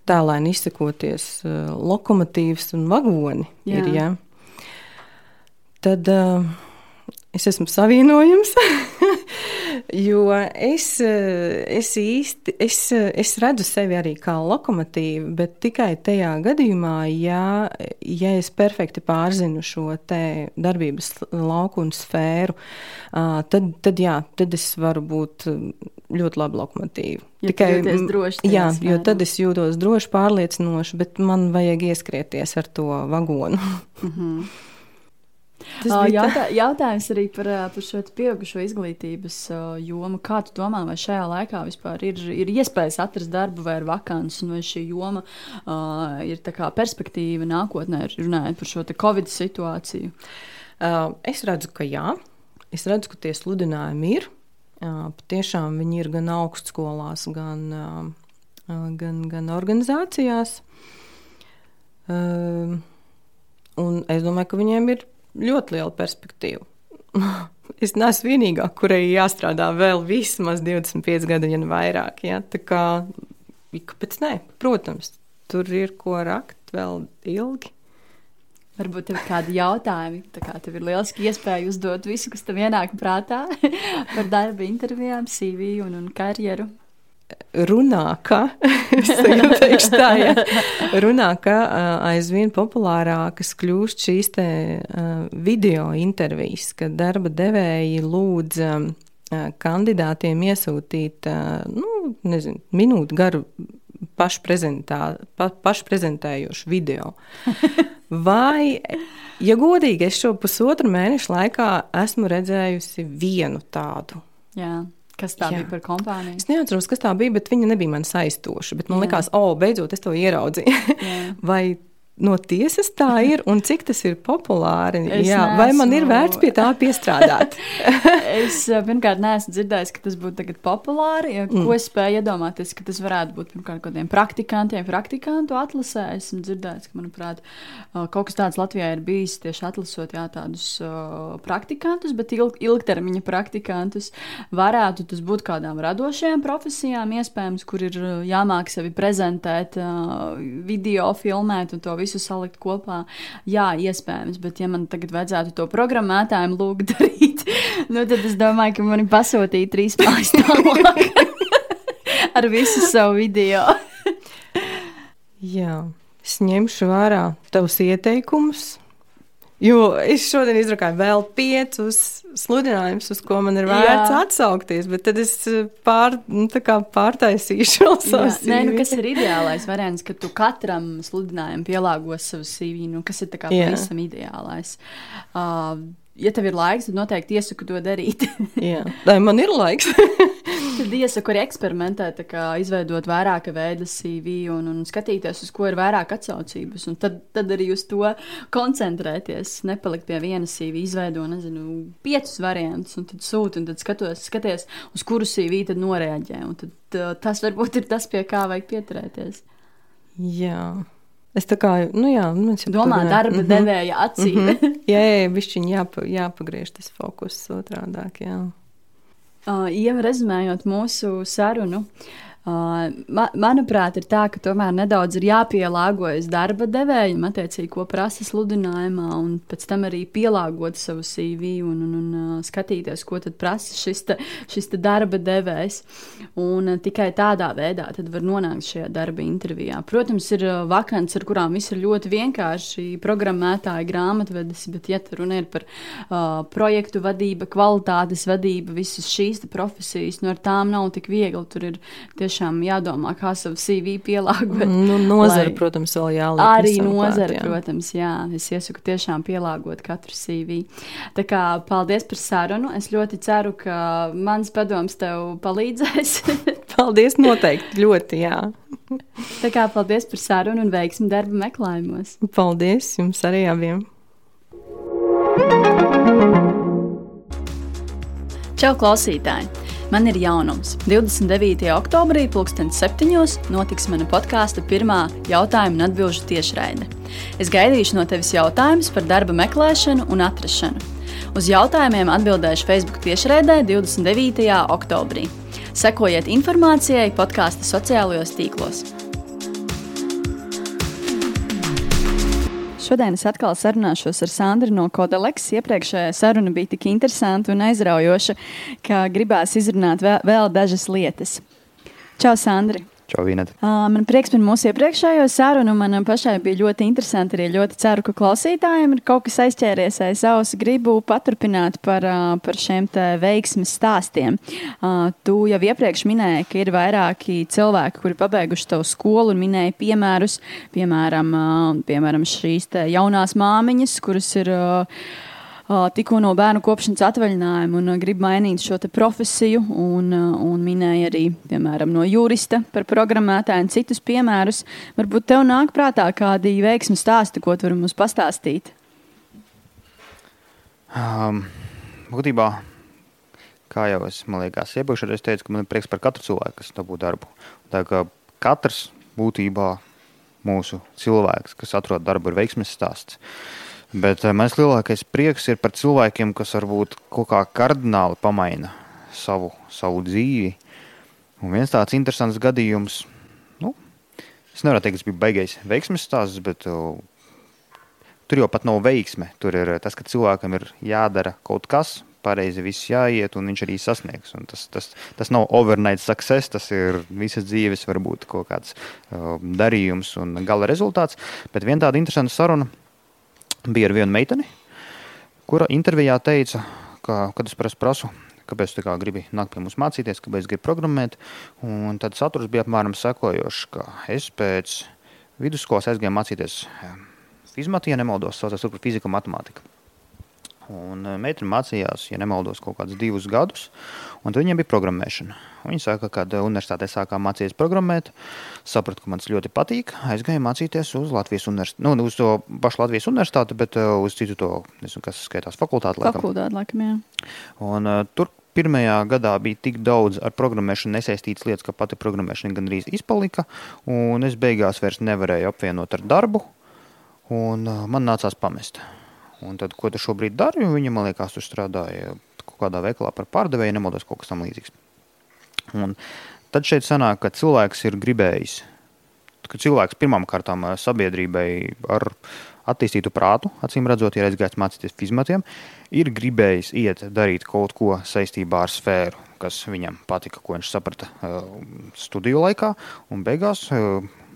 tēlēni izsakoties, lokomotīvs un vagoni jā. ir, jā. Tad es esmu savienojums. Jo es, es īsti es, es redzu sevi arī kā lokomotīvu, bet tikai tajā gadījumā, ja, ja es perfekti pārzinu šo darbības lauku un sfēru, tad, tad, jā, tad es varu būt ļoti labi lokomotīva. Ja Tikai droši. Jā, jo tad es jūtos droši, pārliecinoši, bet man vajag ieskrieties ar to vagonu. Mm -hmm. Jautā, jautājums arī par, par šo pieaugušo izglītības jomu. Kā tu domā, vai šajā laikā vispār ir, ir iespējas atrast darbu vai ir vakants, un vai šī joma uh, ir perspektīva nākotnē, runājot par šo Covid situāciju? Uh, es redzu, ka jā. Es redzu, ka tie sludinājumi ir. Uh, patiešām viņi ir gan augstskolās, gan, uh, gan, gan organizācijās. Uh, un es domāju, ka viņiem ir ļoti liela perspektīva. es neesmu vienīgā, kurai jāstrādā vēl vismaz 25 gadu, ja ne vairāk. Ja? Tā kā, kāpēc nē? Protams, tur ir ko rakt vēl ilgi. Varbūt tev ir kādi jautājumi. Tā kā tev ir lieliski iespēja uzdot visu, kas tev ienāk prātā par darba intervijām, CV un, un karjeru runā, ka, tā, ja, runā, ka aizvien populārākas kļūst šīs te, video intervijas, kad darba devēji lūdz kandidātiem iesūtīt nu, nezinu, minūtu garu pa, pašprezentējošu video. Vai, ja godīgi, es šo pusotru mēnešu laikā esmu redzējusi vienu tādu. Jā. Kas tā Jā. bija par kompāniju? Es neatceros, kas tā bija, bet viņa nebija man saistoša. Man Jā. liekas, o, oh, beidzot, es to ieraudzīju. Vai no tiesas tā ir un cik tas ir populāri. Es jā, neesmu... Vai man ir vērts pie tā piestrādāt? es pirmkārt neesmu dzirdējis, ka tas būtu populāri. Ja, mm. Ko es spēju iedomāties, ka tas varētu būt pirmkārt kādiem praktikantiem, praktikantu atlasē. Esmu dzirdējis, ka, manuprāt, kaut kas tāds Latvijā ir bijis tieši atlasot jā, tādus uh, praktikantus, bet ilg, ilgtermiņa praktikantus. Varētu tas būt kādām radošajām profesijām, iespējams, kur ir jāmāk sevi prezentēt, uh, video filmēt un to visu salikt kopā. Jā, iespējams, bet ja man tagad vajadzētu to programmētājiem lūgt darīt, nu, tad es domāju, ka man ir pasūtīta trīs mājas tālāk ar visu savu video. Jā, es ņemšu vērā tavus ieteikumus. Jo es šodien izrakāju vēl piecus sludinājumus, uz ko man ir vērts Jā. atsaukties, bet tad es eh, pār, nu, pārtaisīšu vēl savu CV. Nē, nu, kas ir ideālais variants, ka tu katram sludinājumam pielāgo savu CV, nu, kas ir pavisam ideālais. Uh, ja tev ir laiks, tad noteikti iesaku to darīt. Jā, Lai man ir laiks. tad iesaku arī eksperimentēt, kā izveidot vairāk veidu CV un, un skatīties, uz ko ir vairāk atsaucības. Tad, tad arī uz to koncentrēties. Nepalikt pie viena CV, izveido, nezinu, piecus variantus, un tad sūti, un tad skatos, skaties, uz kuru CV tad noreaģē. Un tad, tas varbūt ir tas, pie kā vajag pieturēties. Jā. Es tā kā, nu jā, nu es domāju, turpināt. darba mm -hmm. devēja acīm. Mm -hmm. Jā, jā, bišķiņ jāpa, jāpagriež tas fokus otrādāk, jā. Uh, rezumējot mūsu sarunu, ma, manuprāt, ir tā, ka tomēr nedaudz ir jāpielāgojas darba devējiem, attiecīgi, ko prasa sludinājumā, un pēc tam arī pielāgot savu CV un, un, un uh, skatīties, ko tad prasa šis, te, šis te darba devējs. Un uh, tikai tādā veidā var nonākt šajā darba intervijā. Protams, ir uh, vakants, ar kurām viss ir ļoti vienkārši programmētāji, grāmatvedis, bet, ja runa ir par uh, projektu vadību, kvalitātes vadību, visas šīs profesijas, nu ar tām nav tik viegli. Tur ir tiešām jādomā, kā savu CV pielāgot. Nu, nozara, lai... protams, vēl jāliek. Arī nozara, jā. protams, jā. Es iesaku tiešām pielāgot katru CV. Tā kā paldies par sarunu. Es ļoti ceru, ka mans padoms tev palīdzēs. paldies noteikti, ļoti, jā. Tā kā paldies par sarunu un veiksmi darba meklējumos. Paldies jums arī abiem! Čau, klausītāji! Man ir jaunums. 29. oktobrī, 2007. notiks mana podkāstu pirmā jautājuma un atbildžu tiešraide. Es gaidīšu no tevis jautājumus par darba meklēšanu un atrašanu. Uz jautājumiem atbildēšu Facebook tiešraidē 29. oktobrī. Sekojiet informācijai podkāstu sociālajos tīklos. Šodien es atkal sarunāšos ar Sandru no Kodeleks. Iepriekšējā saruna bija tik interesanta un aizraujoša, ka gribās izrunāt vēl, vēl dažas lietas. Čau, Sandri! Čau, Vīnet. Uh, man prieks par mūsu iepriekšējo sarunu. Man pašai bija ļoti interesanti. Arī ļoti ceru, ka klausītājiem ir kaut kas aizķēries aiz auss. Gribu paturpināt par, uh, par šiem veiksmes stāstiem. Uh, tu jau iepriekš minēji, ka ir vairāki cilvēki, kuri pabeiguši tavu skolu un minēja piemērus, piemēram, uh, piemēram šīs jaunās māmiņas, kuras ir. Uh, tikko no bērnu kopšanas atvaļinājuma un grib mainīt šo profesiju. Un, un minēja arī piemēram, no jurista par programmētāju un citus piemērus. Varbūt tev nāk prātā kādi veiksmu stāsti, ko tu vari mums pastāstīt? Um, būtībā, kā jau es liekas, iepriekš es teicu, ka man ir prieks par katru cilvēku, kas dabū darbu. Tā kā katrs būtībā mūsu cilvēks, kas atrod darbu, ir veiksmes stāsts. Uh, Bet eh, mans lielākais prieks ir par cilvēkiem, kas varbūt kaut kā kardināli pamaina savu, savu dzīvi. Un viens tāds interesants gadījums, nu, es nevaru teikt, ka tas bija beigais veiksmes stāsts, bet uh, tur jau pat nav veiksme. Tur ir tas, ka cilvēkam ir jādara kaut kas, pareizi viss jāiet, un viņš arī sasniegs. Un tas, tas, tas nav overnight success, tas ir visas dzīves, varbūt kaut kāds uh, darījums un gala rezultāts. Bet viena tāda interesanta saruna bija ar vienu meiteni, kura intervijā teica, ka, kad es prasu, kāpēc tu kā gribi nākt pie mums mācīties, kāpēc gribi programmēt. Un tad saturs bija apmēram sekojošs, ka es pēc vidusskolas aizgāju mācīties eh, fizmatu, ja nemaldos, saucās tur un matemātiku. Un eh, meitene mācījās, ja nemaldos, kaut kādus divus gadus, un viņiem bija programmēšana. Viņa saka, ka universitātē sākām mācīties programmēt, sapratu, ka man tas ļoti patīk. Aizgāju mācīties uz Latvijas universitāti, nu, uz to pašu Latvijas universitāti, bet uh, uz citu to, nezinu, kas skaitās fakultāti. Laikam. Fakultāti, laikam, jā. Un, uh, tur pirmajā gadā bija tik daudz ar programmēšanu nesaistītas lietas, ka pati programmēšana gandrīz izpalika, un es beigās vairs nevarēju apvienot ar darbu, un man nācās pamest. Un tad, ko tu šobrīd dari? Viņa, man liekas, tur strādāja kaut kādā veikalā par pārdevēju, nemaldos kaut kas tam līdzīgs. Un tad šeit sanāk, ka cilvēks ir gribējis, ka cilvēks pirmām kārtām sabiedrībai ar attīstītu prātu, acīm redzot, ir aizgājis mācīties fizmatiem, ir gribējis iet darīt kaut ko saistībā ar sfēru, kas viņam patika, ko viņš saprata studiju laikā, un beigās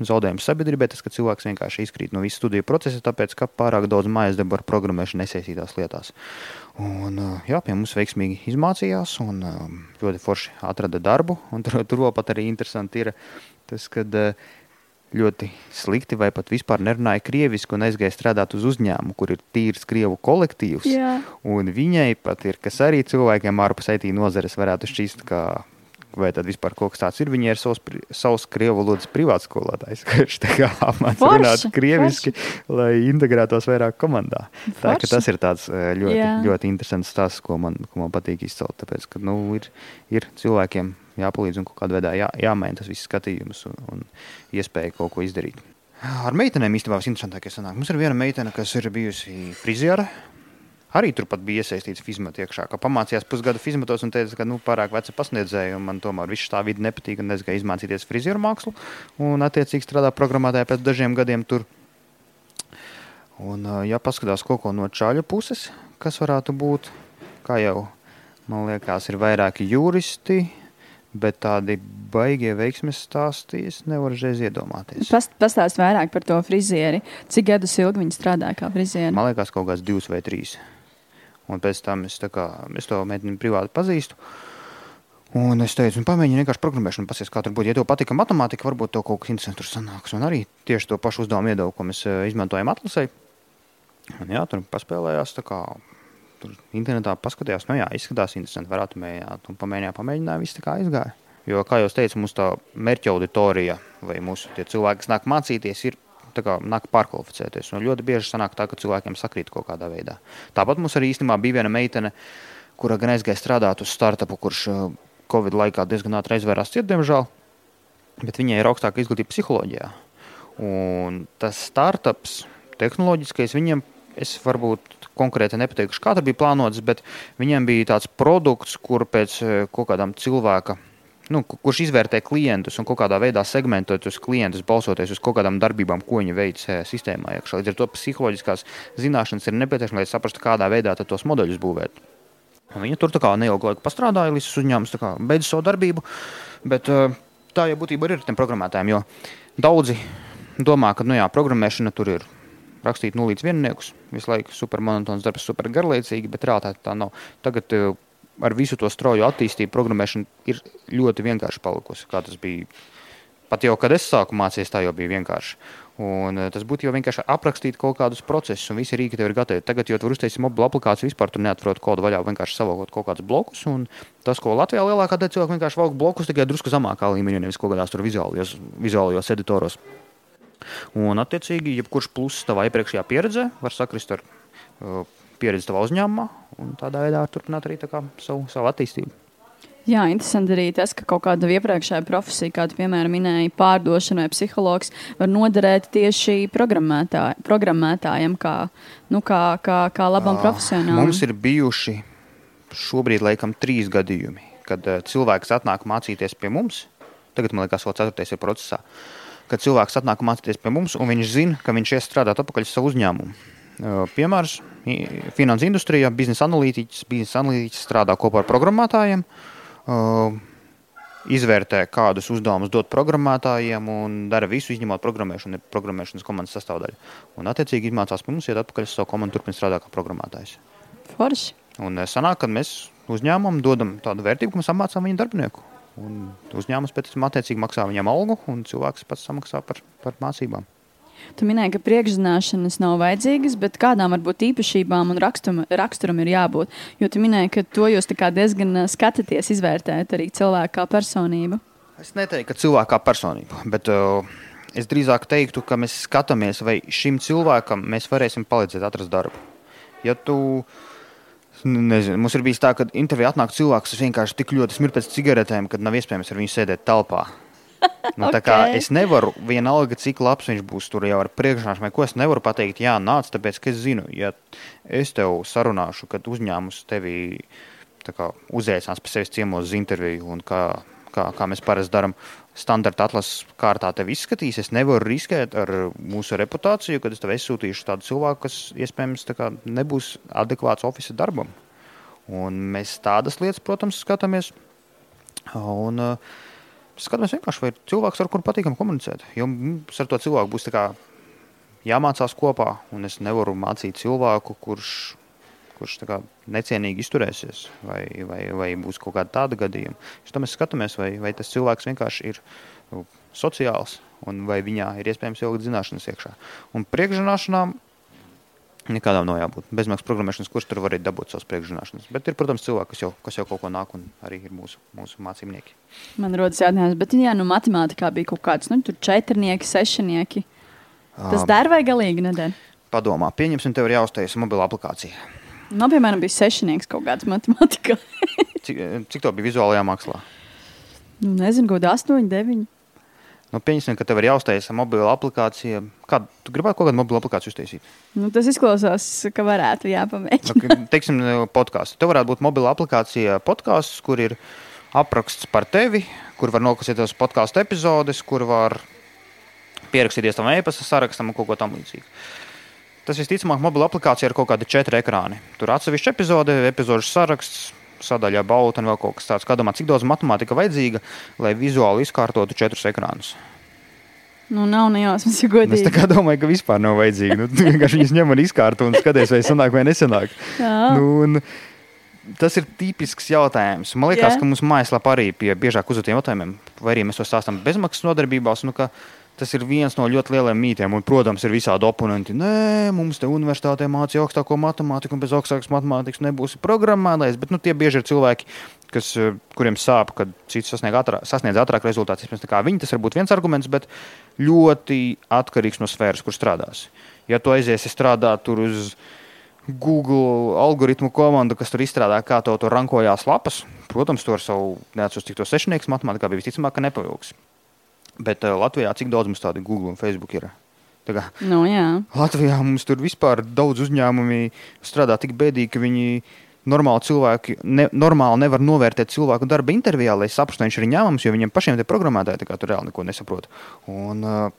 zaudējums sabiedrībai, tas, ka cilvēks vienkārši izkrīt no visas studiju procesa, tāpēc, ka pārāk daudz mājas darbu ar programmēšanu nesaistītās lietās. Un, jā, pie mums veiksmīgi izmācījās un ļoti forši atrada darbu. Tur, tur vēl pat arī interesanti ir tas, ka ļoti slikti vai pat vispār nerunāja krieviski un aizgāja strādāt uz uzņēmumu, kur ir tīrs krievu kolektīvs. Jā. Un viņai pat ir, kas arī cilvēkiem ārpus IT nozares varētu šķist, ka vai tad vispār kaut kas tāds ir. Viņai ir savs, savs krievu valodas privāts skolotājs, kurš mācās runāt krieviski, forši. lai integrētos vairāk komandā. Forši. Tā tas ir tāds ļoti, Jā. ļoti interesants stāsts, ko man, ko man patīk izcelt. Tāpēc, ka nu, ir, ir cilvēkiem jāpalīdz un kādā veidā jā, jāmaina tas viss skatījums un, un iespēja kaut ko izdarīt. Ar meitenēm īstenībā viss interesantākais sanāk. Mums ir viena meitene, kas ir bijusi friziere arī turpat bija iesaistīts fizmata iekšā. Kā pamācījās pusgadu fizmatos un teica, ka nu, pārāk veca pasniedzēja, un man tomēr viss tā vidi nepatīk, un es gāju izmācīties frizieru mākslu, un attiecīgi strādā programmētāji pēc dažiem gadiem tur. Un, ja paskatās kaut ko no čaļa puses, kas varētu būt, kā jau man liekas, ir vairāki juristi, bet tādi baigie veiksmes stāsti es nevaru reiz iedomāties. Past, pastāst vairāk par to frizieri. Cik gadus ilgi viņi strādā kā frizieri? Man liekas, kaut kāds divs vai trīs. Un pēc tam es, kā, es to meiteni privāti pazīstu. Un es teicu, nu, pamēģini vienkārši programmēšanu, pasies, kā tur būtu. Ja tev patika matemātika, varbūt tev kaut kas interesants tur sanāks. Un arī tieši to pašu uzdevumu iedevu, ko mēs uh, izmantojam atlasē. Un jā, tur paspēlējās, tā kā tur internetā paskatījās, nu jā, izskatās interesanti, varētu mēģināt. Un pamēģinājām, pamēģinājām, viss tā kā izgāja. Jo, kā jau teicu, tā mērķa auditorija vai mūsu cilvēki, kas nāk mācīties, ir kā, nāk pārkvalificēties. Un ļoti bieži sanāk tā, ka cilvēkiem sakrīt kaut kādā veidā. Tāpat mums arī īstenībā bija viena meitene, kura gan aizgāja strādāt uz startupu, kurš uh, Covid laikā diezgan ātri aizvērās ciet, diemžēl. Bet viņai ir augstāka izglītība psiholoģijā. Un tas startups, tehnoloģiskais, viņiem es varbūt konkrēti nepateikšu, kā tas bija plānots, bet viņiem bija tāds produkts, kur pēc uh, kaut kādām cilvēka nu, kurš izvērtē klientus un kādā veidā segmentē tos klientus, balsoties uz kaut kādām darbībām, ko viņi veic eh, sistēmā. Iekšā. Līdz ar to psiholoģiskās zināšanas ir nepieciešamas, lai saprastu, kādā veidā tos modeļus būvēt. Viņa tur neilgu laiku pastrādāja, līdz uzņēmums beidza savu darbību. Bet eh, tā jau būtībā ir ar tiem programmētājiem. Jo daudzi domā, ka nu jā, programmēšana tur ir rakstīt nulles vienniekus, visu laiku super monotons darbs, super garlaicīgi, bet realitāte tā nav. Tagad eh, ar visu to strauju attīstību, programmēšana ir ļoti vienkārši palikusi. Kā tas bija pat jau, kad es sāku mācīties, tā jau bija vienkārši. Un, uh, tas būtu jau vienkārši aprakstīt kaut kādus procesus, un visi rīki tev ir gatavi. Tagad, jo tur uztaisīsi mobilu aplikāciju, vispār tur neatrod kodu vaļā, vienkārši savokot kaut kādus blokus. Tas, ko Latvijā lielākā daļa cilvēku vienkārši valk blokus, tikai drusku zemākā līmenī, nevis kaut kādās vizuālajos, vizuālajos editoros. Un, attiecīgi, jebkurš pluss tavā iepriekšējā pieredzē var sakrist ar uh, pieredzi savā uzņēmumā un tādā veidā turpināt arī kā, savu, savu attīstību. Jā, interesanti arī tas, ka kaut kāda iepriekšējā profesija, kāda, piemēram, minēja pārdošana vai psihologs, var noderēt tieši programmētāj, programmētājiem, kā, nu, kā, kā, kā labam profesionālim. Mums ir bijuši šobrīd, laikam, trīs gadījumi, kad uh, cilvēks atnāk mācīties pie mums. Tagad, man liekas, vēl ceturtais ir procesā. Kad cilvēks atnāk mācīties pie mums, un viņš zina, ka viņš ies strādāt atpakaļ savu uzņēmumu. Piemērs finanses industrijā, biznesa analītiķis, biznesa analītiķis strādā kopā ar programmētājiem, izvērtē, kādus uzdevumus dot programmētājiem un dara visu, izņemot programmēšanu, ir programmēšanas komandas sastāvdaļa. Un, attiecīgi, izmācās pie mums, iet atpakaļ uz savu komandu, turpina strādāt kā programmētājs. Forši. Un sanāk, kad mēs uzņēmumam dodam tādu vērtību, ka mēs apmācām viņu darbinieku. Un uzņēmums pēc tam attiecīgi maksā viņam algu, un cilvēks pats samaksā par, par mācībām. Tu minēji, ka priekšzināšanas nav vajadzīgas, bet kādām varbūt īpašībām un raksturam, raksturam ir jābūt? Jo tu minēji, ka to jūs diezgan skatāties, izvērtējat arī cilvēku kā personību. Es neteiktu, ka cilvēku kā personību, bet uh, es drīzāk teiktu, ka mēs skatāmies, vai šim cilvēkam mēs varēsim palīdzēt atrast darbu. Ja tu, nezinu, mums ir bijis tā, ka intervijā atnāk cilvēks, kas vienkārši tik ļoti smird pēc cigaretēm, ka nav iespējams ar viņu sēdēt telpā. Nu, okay. Es nevaru vienalga, cik labs viņš būs tur jau ar priekšrocību, ko es nevaru pateikt. Jā, nāc, tāpēc, ka es zinu, ja es tev sarunāšu, kad uzņēmums tevi kā, uzaicinās pie sevis ciemos uz interviju un kā, kā, kā mēs parasti darām. Standarta atlases kārtā tev izskatīs. Es nevaru riskēt ar mūsu reputāciju, kad es tev sūtīšu tādu cilvēku, kas iespējams kā, nebūs adekvāts oficiālajam darbam. Un mēs tādas lietas, protams, skatāmies. Un, uh, skatāmies vienkārši, vai ir cilvēks, ar kuru patīkam komunicēt. Jo mums ar to cilvēku būs jāmācās kopā, un es nevaru mācīt cilvēku, kurš, kurš kā, necienīgi izturēsies, vai, vai, vai būs kaut kāda tāda gadījuma. Tad mēs skatāmies, vai, vai tas cilvēks vienkārši ir nu, sociāls, un vai viņā ir iespējams ielikt zināšanas iekšā. Un priekšzināšanām Nekādām nav jābūt. Bezmaksas programmēšanas kurs tur var arī dabūt savas priekšzināšanas. Bet ir, protams, cilvēki, kas jau, kas jau kaut ko nāk un arī ir mūsu, mūsu mācībnieki. Man rodas jautājums, bet, ja nu matemātikā bija kaut kāds, nu, četrnieki, sešnieki, tas um, der vai galīgi nedēļ? Padomā, pieņemsim, tev ir jāuztais mobila aplikācija. Man, piemēram, bija sešnieks kaut kāds matemātikā. cik, cik to bija vizuālajā mākslā? Nu, nezinu, kaut kāda astoņi, deviņi. Nu, pieņemsim, ka tev ir jāuztaisa mobila aplikācija. Kādu tu gribētu kaut kādu mobilu aplikāciju uztaisīt? Nu, tas izklausās, ka varētu jāpamēģina. Nu, teiksim, podkāstu. Tev varētu būt mobila aplikācija podkāsts, kur ir apraksts par tevi, kur var noklausīties podkāstu epizodes, kur var pierakstīties tam e-pasta sarakstam un kaut ko tamlīdzīgu. Tas visticamāk, mobila aplikācija ar kaut kādu četru ekrāni. Tur atsevišķa epizode, epizodes saraksts, sadaļā bauta un vēl kaut kas tāds. Kā domā, cik daudz matemātika vajadzīga, lai vizuāli izkārtotu četrus ekrānus? Nu, nav nejausmas, ja godīgi. Es domāju, ka vispār nav vajadzīgi. Nu, vienkārši viņas ņem un izkārto un skaties, vai sanāk vai nesanāk. Nu, un, Tas ir tipisks jautājums. Man liekas, Jā. ka mums mājaslapā arī pie biežāk uzdotiem jautājumiem, vai arī mēs to stāstām bezmaksas nodarbībās. Nu, Tas ir viens no ļoti lieliem mītiem, un, protams, ir visādi oponenti. Nē, mums te universitātē mācīja augstāko matemātiku, un bez augstākas matemātikas nebūsi programmētājs. Bet nu, tie bieži ir cilvēki, kas, eh, kuriem sāp, kad cits sasniedz ātrāk, sasniedz ātrāk rezultātus. Viņi tas var būt viens arguments, bet ļoti atkarīgs no sfēras, kur strādās. Ja tu aiziesi strādāt tur uz Google algoritmu komandu, kas tur izstrādā, kā to, to rankojās lapas, protams, to ar savu neatceros, cik to sešnieku matemātikā bija visticamāk, ka nepavilks. Bet uh, Latvijā cik daudz mums tādu Google un Facebook ir? Kā Nu, jā. Latvijā mums tur vispār daudz uzņēmumi strādā tik bēdīgi, ka viņi normāli cilvēki ne, normāli nevar novērtēt cilvēku darba intervijā, lai saprastu, viņš ir ņēmums, jo viņiem pašiem tie programmētāji tur reāli neko nesaprot. Un, uh,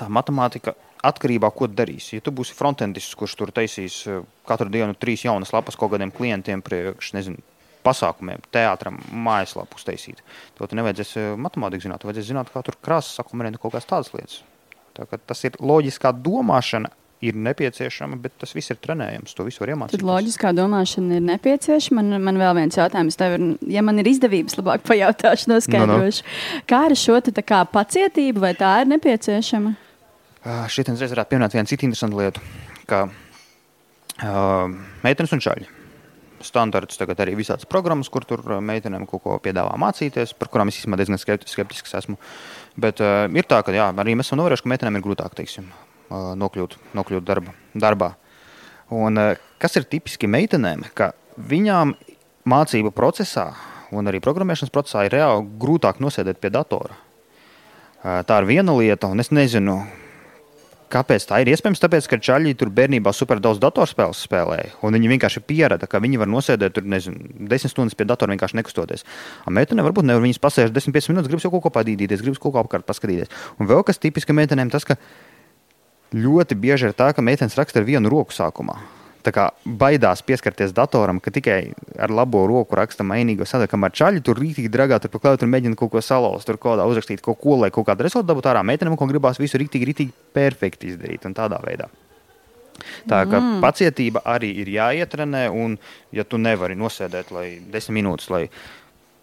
tā matemātika atkarībā no tā, ko darīs. Ja tu būsi frontendists, kurš tur taisīs uh, katru dienu trīs jaunas lapas kaut kādiem klientiem, priekš, nezinu, pasākumiem, teātram, mājaslapu uztaisīt, to nevajadzēs uh, matemātiku zināt. Tev vajadzēs zināt, kā tur krāsas sakumerēt kaut kādas tādas lietas. Tā, tas ir loģiskā domāšana. Ir nepieciešama, bet tas viss ir trenējams. To visu var Tad iemācīties. loģiskā domāšana ir nepieciešama. Man, man vēl viens jautājums. Tev ir, ja man ir izdevības, labāk pajautāšu, noskaidrošu. Kā ar šo te kā pacietību, vai tā ir nepieciešama? Uh, Šeit es varētu pieminēt vienu citu interesantu lietu, ka uh, meitenes un čaļi. Standarts tagad arī visādas programmas, kur tur uh, meitenēm kaut ko piedāvā mācīties, par kurām es īstenībā diezgan skepti- skeptisks esmu. Bet uh, ir tā, ka jā, arī mēs esam novērojuši, ka meitenēm ir grūtāk teiksim, uh, nokļūt, nokļūt darba, darbā. Un, uh, kas ir tipiski meitenēm, ka viņām mācību procesā un arī programmēšanas procesā ir reāli grūtāk nosēdēt pie datora. Uh, Tā ir viena lieta, un es nezinu, Kāpēc tā ir? Iespējams, tāpēc, ka čaļi tur bērnībā super daudz datorspēles spēlēja. un Viņi vienkārši pierada, ka viņi var nosēdēt tur, nezinu, desmit stundas pie datora vienkārši nekustoties. Meitene varbūt nevar viņas pasēžot 10-15 minūtes, gribas jau kaut ko padīdīties, gribas kaut ko apkārt paskatīties. Un vēl kas tipiski meitenēm, tas, ka ļoti bieži ir tā, ka meitenes raksta ar vienu roku sākumā. Kā baidās pieskarties datoram, ka tikai ar labo roku raksta mainīgo sadaļu, kamēr čaļi tur rītīgi dragā, tur pa klauju, tur mēģina kaut ko salauzt, tur kaut kādā uzrakstīt kaut ko, lai kaut kādu rezultātu dabūtu ārā. Meitenēm, ko gribās visu rītīgi, rītīgi perfekti izdarīt un tādā veidā. Tā kā mm. pacietība arī ir jāietrenē, un, ja tu nevari nosēdēt lai desmit minūtes, lai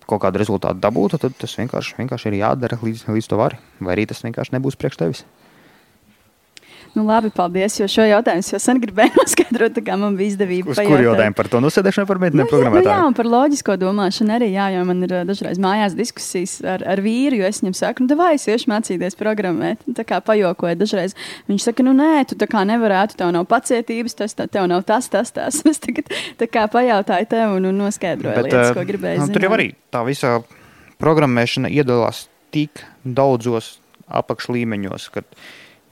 kaut kādu rezultātu dabūtu, tad tas vienkārši, vienkārši ir jādara līdz, līdz to vari. Vai arī tas vienkārši nebūs priekš tevis. Nu, labi, paldies. Jo šo jautājumu es jau sen gribēju noskaidrot, kā man bija izdevība. Uz kur jautājumu par to nosēdēšanu par meitenēm Nu, jā, nu, jā, un par loģisko domāšanu arī, jā, jo man ir ā, dažreiz mājās diskusijas ar, ar vīru, jo es viņam saku, nu, vai es iešu mācīties programmēt. Tā kā pajokoju dažreiz. Viņš saka, nu, nē, tu tā kā nevarētu, tev nav pacietības, tas, tā, tev nav tas, tas, tas. Es tagad tā kā pajautāju tev un, un noskaidroju Bet, lietas, eh, ko gribēju nu. Tur jau arī tā visa programmēšana iedalās tik daudzos apakšlīmeņos, ka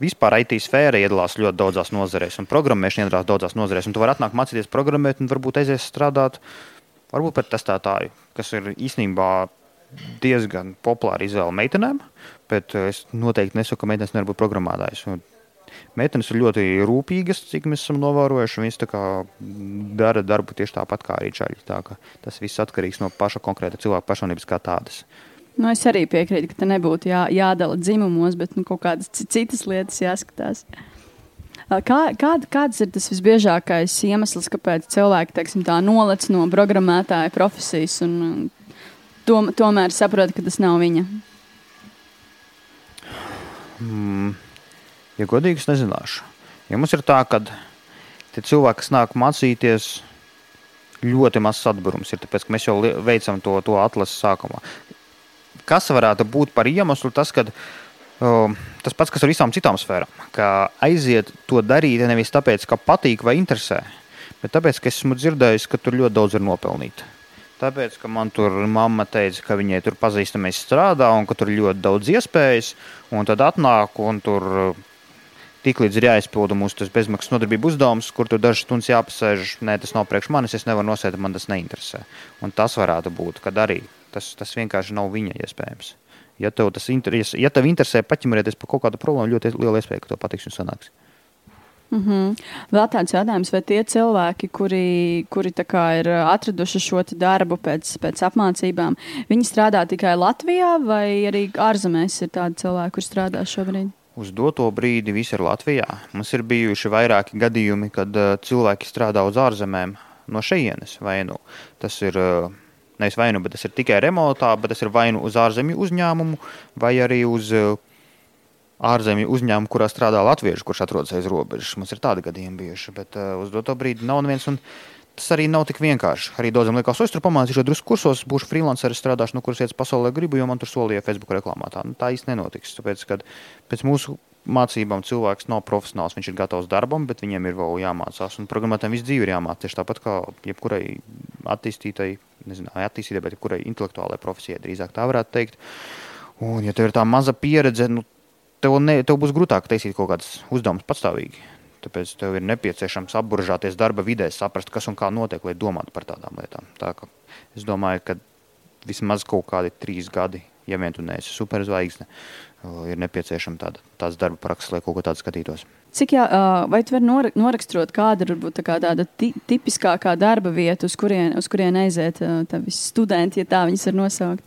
vispār IT sfēra iedalās ļoti daudzās nozarēs, un programmēšana iedalās daudzās nozarēs. Tu vari atnākt mācīties programmēt, un varbūt aizies strādāt varbūt par testētāju, kas ir īstenībā diezgan populāra izvēle meitenēm, bet eh, es noteikti nesaku, ka meitenes nevar būt programmētājs. Un Meitenes ir ļoti rūpīgas, cik mēs esam novērojuši. Viņas dara darbu tieši tāpat kā arī čaļi. Tā Tas viss atkarīgs no paša konkrēta cilvēka personības kā tādas. Nu, es arī piekrītu, ka te nebūtu jā, jādala dzimumos, bet nu, kaut kādas ci- citas lietas jāskatās. Kā, kād, kāds ir tas visbiežākais iemesls, kāpēc cilvēki teiksim, tā nolec no programmētāja profesijas un tom, tomēr saprot, ka tas nav viņa? Mm, ja godīgi, es nezināšu. Ja mums ir tā, ka cilvēki, kas nāk mācīties, ļoti mazs atbrums ir, tāpēc ka mēs jau veicam to, to atlases sākumā. Kas varētu būt par iemeslu? Tas, kad, um, tas pats, kas ar visām citām sfērām, ka aiziet to darīt nevis tāpēc, ka patīk vai interesē, bet tāpēc, ka esmu dzirdējis, ka tur ļoti daudz ir nopelnīt. Tāpēc, ka man tur mamma teica, ka viņai tur pazīstamais strādā un ka tur ļoti daudz iespējas. Un tad atnāk un tur tiklīdz ir jāizpilda mūsu tas bezmaksas nodarbību uzdevums, kur tur dažas stundas jāpasēž. Nē, tas nav priekš manis, es nevaru nosēst, man tas neinteresē. Un tas varētu būt, kad arī tas, tas vienkārši nav viņa iespējams. Ja tev tas interes, ja tev interesē paķimrēties par kaut kādu problēmu, ļoti liela iespēja, ka tev patiks un sanāks. Mm -hmm. Vēl tāds jautājums, vai tie cilvēki, kuri, kuri ir atraduši šo darbu pēc, pēc apmācībām, viņi strādā tikai Latvijā vai arī ārzemēs ir tādi cilvēki, kur strādā šobrīd? Uz doto brīdi viss ir Latvijā. Mums ir bijuši vairāki gadījumi, kad uh, cilvēki strādā uz ārzemēm no šejienes. Vai nu tas ir uh, nevis vai nu, bet tas ir tikai remontā, bet tas ir vai nu uz ārzemju uzņēmumu, vai arī uz uh, ārzemju uzņēmumu, kurā strādā latvieši, kurš atrodas aiz robežas. Mums ir tādi gadījumi bijuši, bet uh, uz doto brīdi nav neviens. Tas arī nav tik vienkārši. Arī daudziem liekas, es tur pamācīšu, drusku kursos, būšu freelanceris, strādāšu, no kuras vietas pasaulē gribu, jo man tur solīja Facebook reklāmā. Tā, nu, tā īsti nenotiks. Tāpēc, kad pēc mūsu mācībām cilvēks nav profesionāls, viņš ir gatavs darbam, bet viņiem ir vēl jāmācās. Un programmētājiem visu dzīvi ir jāmācās. Tieši tāpat kā jebkurai attīstītai, nezinu, attīstītai, bet jebkurai intelektuālai profesijai, drīzāk tā varētu teikt. Un, ja tev ir tā maza pieredze, nu, tev, ne, tev būs grūtāk taisīt kaut kādas uzdevumus patstāvīgi. Tāpēc tev ir nepieciešams apburžāties darba vidē, saprast, kas un kā notiek, lai domātu par tādām lietām. Tā, es domāju, ka vismaz kaut kādi trīs gadi, ja vien tu neesi superzvaigzne, ir nepieciešama tāda, tāds darba praksa, lai kaut ko tādu skatītos. Cik jā, vai tu vari noraksturot, kāda ir tā kā tāda tipiskākā darba vieta, uz kurien, uz kurien aiziet visi studenti, ja tā viņas var nosaukt?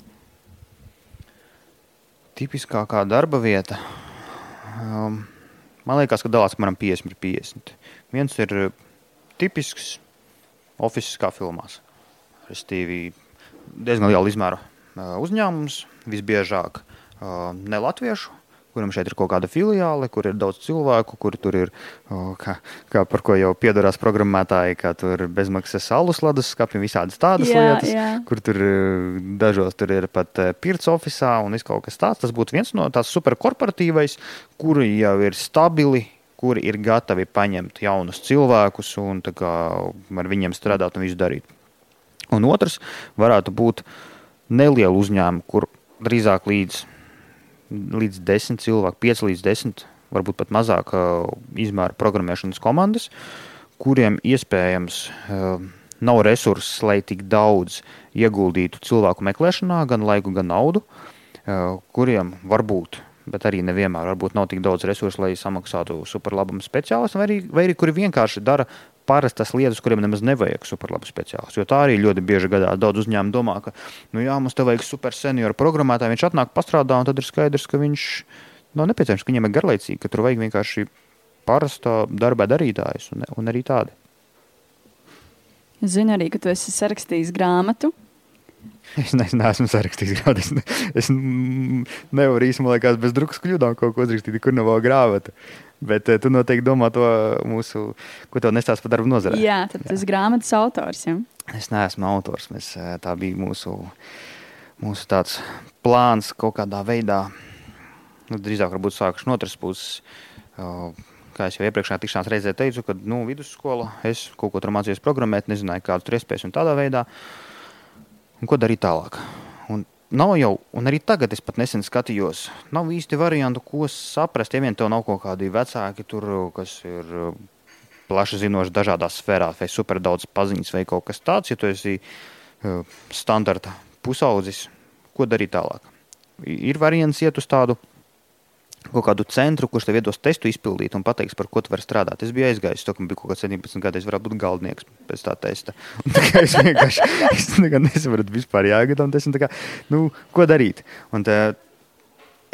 Tipiskākā darba vieta. Um, man liekas, ka dalās apmēram 50 pret 50. Viens ir tipisks oficiāls kā filmās. Restīvi diezgan liela izmēra uzņēmums, visbiežāk ne latviešu, kuram šeit ir kaut kāda filiāle, kur ir daudz cilvēku, kur tur ir, kā, kā par ko jau piedarās programmētāji, kā tur bezmaksas alus ledus skapji, visādas tādas jā, lietas, jā. kur tur dažos tur ir pat pirts oficiālā un viss kaut kas tāds. Tas būtu viens no tās superkorporatīvais, kuri jau ir stabili, kuri ir gatavi paņemt jaunus cilvēkus un kā, ar viņiem strādāt un visu darīt. Un otrs varētu būt neliela uzņēmuma, kur drīzāk līdz līdz 10 cilvēku, 5 līdz 10, varbūt pat mazāk izmēra programmēšanas komandas, kuriem iespējams nav resursus, lai tik daudz ieguldītu cilvēku meklēšanā, gan laiku, gan naudu, kuriem varbūt bet arī nevienmēr varbūt nav tik daudz resursu, lai samaksātu superlabumu speciālistu, vai arī, vai arī kuri vienkārši dara parastas lietas, kuriem nemaz nevajag superlabu speciālistu. Jo tā arī ļoti bieži gadās. Daudz uzņēmumu domā, ka, nu jā, mums te vajag super senioru programmētāju, viņš atnāk pastrādā, un tad ir skaidrs, ka viņš nav nepieciešams, ka viņam ir garlaicīgi, ka tur vajag vienkārši parasta darba darītājs un, un arī tādi. Es zinu arī, ka tu esi sarakstījis grāmatu. Es ne, neesmu sarakstījis grāmatu. Es, es nevaru īstenībā bez drukas kļūdām kaut ko uzrakstīt, kur nav grāmata. Bet uh, tu noteikti domā to mūsu, ko tev nestāst par darbu nozarē. Jā, tad tas ir grāmatas autors. Ja? Es neesmu autors. Mēs, eh, tā bija mūsu, mūsu tāds plāns kaut kādā veidā. Nu, drīzāk varbūt sākuši no otras puses. Kā jau iepriekšējā tikšanās reizē teicu, kad nu, vidusskola es kaut ko tur mācījos programmēt, nezināju, kādu tur iespējas un tādā veidā. Un ko darīt tālāk? Nav jau, un arī tagad es pat nesen skatījos, nav īsti variantu, ko saprast. Ja vien tev nav kaut kādi vecāki, tur, kas ir uh, plaši zinoši dažādās sfērās, vai super daudz paziņas, vai kaut kas tāds, ja tu esi uh, standarta pusaudzis, ko darīt tālāk? Ir variants iet uz tādu kaut kādu centru, kurš tev iedos testu izpildīt un pateiks, par ko tu vari strādāt. Es biju aizgājis, to, ka man bija kaut kāds 17 gadi, es varētu būt galdnieks pēc tā testa. Un, tā es vienkārši es nesaprotu vispār jāgadām, tas ir kā, nu, ko darīt. Un, tā,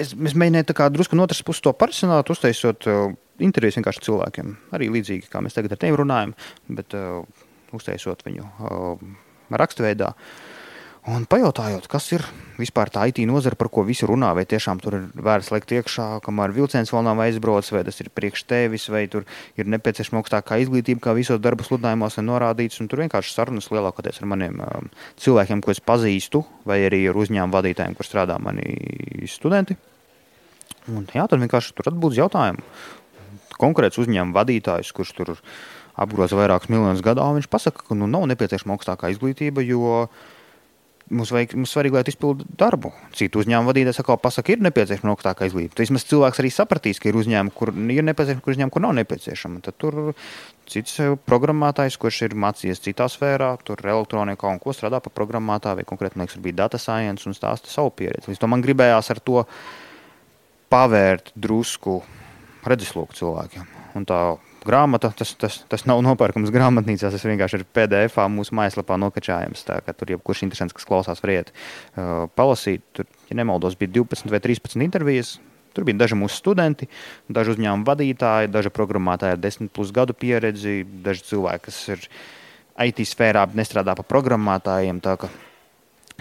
es, es mēģināju tā kā drusku no otras puses to parasināt, uztaisot uh, intervijas vienkārši cilvēkiem. Arī līdzīgi, kā mēs tagad ar tevi runājam, bet uh, uztaisot viņu uh, rakstveidā. Uh, Un pajautājot, kas ir vispār tā IT nozara, par ko visi runā, vai tiešām tur ir vērts likt iekšā, kamēr vilciens vēl nav aizbraucis, vai tas ir priekš tevis, vai tur ir nepieciešama augstākā izglītība, kā visos darba sludinājumos ir norādīts. Tur vienkārši sarunas lielākoties ar maniem um, cilvēkiem, ko es pazīstu, vai arī ar uzņēmumu vadītājiem, kur strādā mani studenti. Un, jā, tad vienkārši tur atbūs jautājumu. Konkrēts uzņēmuma vadītājs, kurš tur apgroza vairākus miljonus gadā, viņš pasaka, ka nu, nav nepieciešama augstākā izglītība, jo uh, mums, vajag, mums svarīgi, lai izpildītu darbu. Citu uzņēmumu vadītājs atkal pasakā, ir nepieciešama augstākā izglītība. Tad vismaz cilvēks arī sapratīs, ka ir uzņēmumi, kur ir nepieciešama, kur uzņēmumi, kur nav nepieciešama. Tad tur cits eh, programmētājs, kurš ir mācījies citā sfērā, tur elektronikā un ko strādā par programmētāju, vai konkrēti, man liekas, bija data science un stāsta savu pieredzi. Līdz to man gribējās ar to pavērt drusku redzesloku cilvēkiem. Un tā grāmata, tas, tas, tas nav nopērkams grāmatnīcās, tas vienkārši ir PDF mūsu mājaslapā nokačājams. Tā, tur jebkurš interesants, kas klausās, variet uh, palasīt. Tur, ja nemaldos, bija 12 vai 13 intervijas. Tur bija daži mūsu studenti, daži uzņēmuma vadītāji, daži programmētāji ar 10 plus gadu pieredzi, daži cilvēki, kas ir IT sfērā, bet nestrādā pa programmētājiem.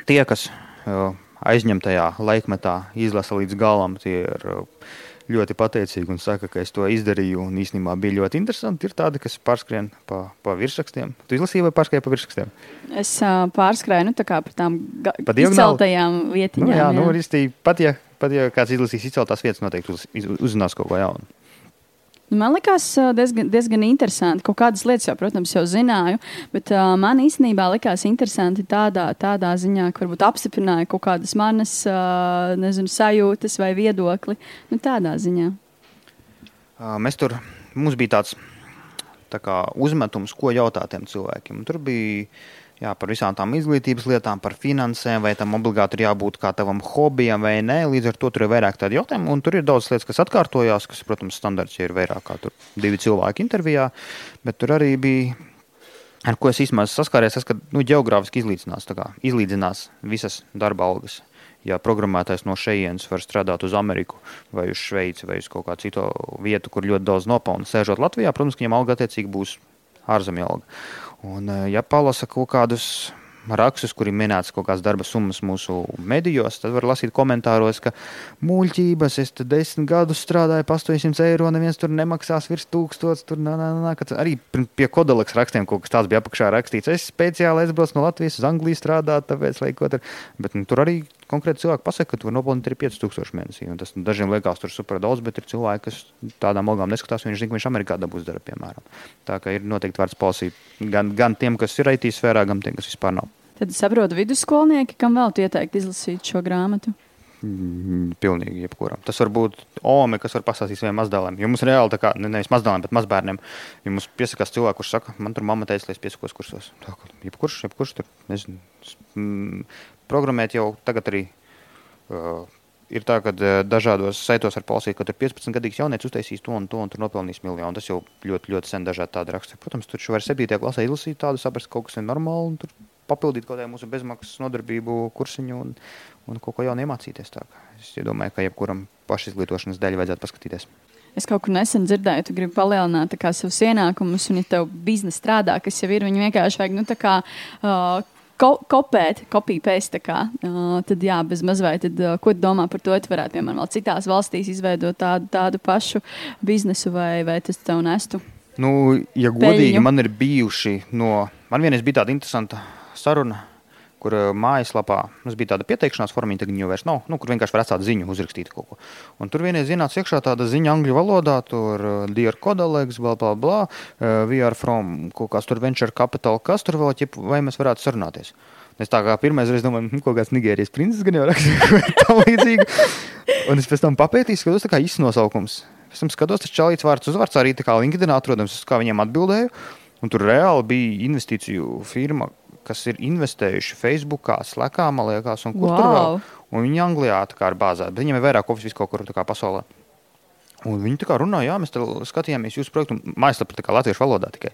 Tie, kas uh, aizņemtajā laikmetā izlasa līdz galam, tie ir uh, ļoti pateicīgi un saka, ka es to izdarīju. Un īstenībā bija ļoti interesanti. Ir tādi, kas pārskrien pa, pa virsrakstiem. Tu izlasīji vai pārskrēji pa virsrakstiem? Es uh, pārskrēju nu, par tām izceltajām vietiņām. Nu, jā, jā. Nu, īsti, pat, ja, pat ja kāds izlasīs izceltās vietas, noteikti uz, uzzinās kaut ko jaunu. Man liekas, diezgan, diezgan interesanti. Kaut kādas lietas jau, protams, jau zināju, bet uh, man īstenībā likās interesanti tādā, tādā ziņā, ka varbūt apstiprināja kaut kādas manas uh, nezinu, sajūtas vai viedokli. Nu, tādā ziņā. Uh, mēs tur, mums bija tāds tā kā, uzmetums, ko jautāt tiem cilvēkiem. Tur bija jā, par visām tām izglītības lietām, par finansēm, vai tam obligāti ir jābūt kā tavam hobijam vai nē. Līdz ar to tur ir vairāk tādu jautājumu, un tur ir daudz lietas, kas atkārtojās, kas, protams, standarts ir vairāk kā divi cilvēki intervijā, bet tur arī bija. Ar ko es īstenībā saskāries, tas, ka nu, geogrāfiski izlīdzinās, kā, izlīdzinās visas darba algas. Ja programmētājs no šejienes var strādāt uz Ameriku, vai uz Šveici, vai uz kaut kādu citu vietu, kur ļoti daudz nopelna, sēžot Latvijā, protams, viņam alga attiecīgi būs ārzemju alga. Un, eh, ja palasa kaut kādus rakstus, kuriem minēts kaut kādas darba summas mūsu medijos, tad var lasīt komentāros, ka muļķības, es te desmit gadus strādāju par 800 eiro, neviens tur nemaksās virs tūkstotis. Tur nā, nā, nā, arī pie kodoleks rakstiem kaut kas tāds bija apakšā rakstīts. Es speciāli aizbraucu no Latvijas uz Angliju strādāt, tāpēc, lai ko tur. Bet nu, tur arī konkrēti cilvēki pasaka, ka tu vari nopelnīt arī 5000 mēnesī. Un tas dažiem liekas tur super daudz, bet ir cilvēki, kas tādām algām neskatās. Viņš zina, ka viņš Amerikā dabūs darbu, piemēram. Tā kā ir noteikti vērts palasīt gan, gan tiem, kas ir IT sfērā, gan tiem, kas vispār nav. Tad saprotu vidusskolnieki, kam vēl ieteikt izlasīt šo grāmatu. Mm, pilnīgi jebkuram. Tas var būt Ome, kas var pastāstīt saviem mazdēliem. Jo mums reāli, kā, ne, nevis mazdēliem, bet mazbērniem, ja mums piesakās cilvēks, kurš saka, man tur mamma teica, lai es piesakos kursos. Tā, jebkurš, jebkurš tur, nezinu, mm, programmēt jau tagad arī uh, ir tā, ka uh, dažādos saitos var palasīt, ka tur 15 gadīgs jaunietis uztaisīs to un to un tur nopelnīs miljonu. Tas jau ļoti, ļoti sen dažādi tādi raksti. Protams, tur var 7. klasē izlasīt tādu, saprast, ka kaut kas ir normāli un tur papildīt kaut kādu mūsu bezmaksas nodarbību kursiņu un, un kaut ko jaunu iemācīties. Tā. Es domāju, ka jebkuram pašizglītošanas dēļ vajadzētu paskatīties. Es kaut kur nesen dzirdēju, tu gribi palielināt kā, savus ienākumus, un, ja tev biznesa strādā, kas jau ir, viņi vienkārši vajag nu, kā, uh, ko, kopēt, kopijas, uh, tad, jā, bez mazliet, tad, uh, ko domā par to, tu varētu, piemēram, vēl citās valstīs izveidot tādu, tādu pašu biznesu, vai, vai tas tev nestu? Nu, ja godīgi, Peļņu. man ir bijuši no, man vienreiz bija tāda interesanta saruna, kur eh, mājaslapā mums bija tāda pieteikšanās forma, tagad jau vairs nav, nu, kur vienkārši var atstāt ziņu, uzrakstīt kaut ko. Un tur vienreiz ienāca iekšā tāda ziņa angļu valodā, tur uh, Dear Kodaleks, bla, bla, bla, uh, we are from kaut kāds tur venture capital, kas tur vēl, ķip, vai mēs varētu sarunāties. Es tā kā pirmais reizes domāju, hm, kaut kāds Nigērijas princis gan jau rakstīja tam līdzīgi. Un es pēc tam papētīju, skatos tā kā īsts nosaukums. Pēc tam skatos, tas čalīts vārds uzvārds arī tā kā LinkedIn atrodams, kā viņiem atbildēju. Un tur reāli bija investīciju firma, kas ir investējuši Facebookā, Slackā, man liekas, un kur wow. tur vēl. Un viņi Anglijā ir bāzēti, bet viņiem ir vairāk oficiāli kaut kur pasaulē. Un viņi tā kā runā, jā, mēs skatījāmies jūsu projektu, mājaslapā kā latviešu valodā tikai.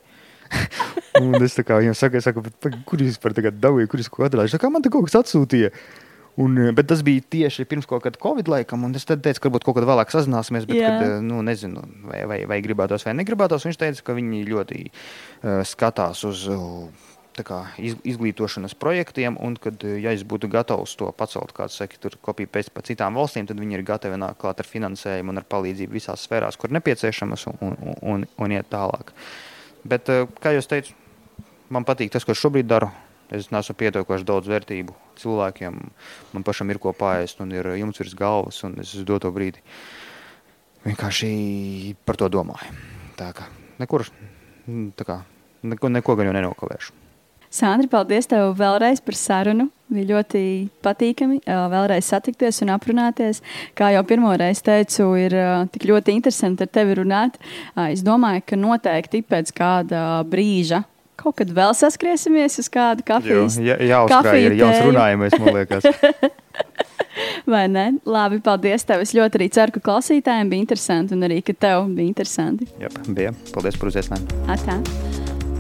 un es tā kā viņam saku, saku kur jūs par tagad dabūjāt, kur jūs ko atrādāt. Kā man te kaut kas atsūtīja? Un, bet tas bija tieši pirms kaut kāda Covid laikam, un es teicu, ka varbūt kaut kad vēlāk sazināsimies, bet, yeah. kad, nu, nezinu, vai, vai, vai gribētos vai negribētos. Viņš teica, ka viņi ļoti uh, skatās uz uh, kā, iz, izglītošanas projektiem, un kad, eh, ja es būtu gatavs to pacelt, kāds saka, tur kopiju pēc pa citām valstīm, tad viņi ir gatavi nākt klāt ar finansējumu un ar palīdzību visās sfērās, kur nepieciešamas, un, un, un, un iet tālāk. Bet, eh, kā jau teicu, man patīk tas, ko es šobrīd daru. Es neesmu pietiekoši daudz vērtību cilvēkiem. Man pašam ir ko pāriest, un ir jumts virs galvas, un es uz doto brīdi vienkārši par to domāju. Tā kā nekur, tā kā, neko, neko gan jau nenokavēšu. Sandra, paldies tev vēlreiz par sarunu. Bija ļoti patīkami vēlreiz satikties un aprunāties. Kā jau pirmo reizi teicu, ir tik ļoti interesanti ar tevi runāt. Es domāju, ka noteikti pēc kāda brīža kaut kad vēl saskriesimies uz kādu kafijas. Jā, jā ir jauns runājumais, man liekas. Vai ne? Labi, paldies tev. Es ļoti arī ceru, ka klausītājiem bija interesanti un arī, ka tev bija interesanti. Jā, bija. Paldies par uzaicinājumu. Atā.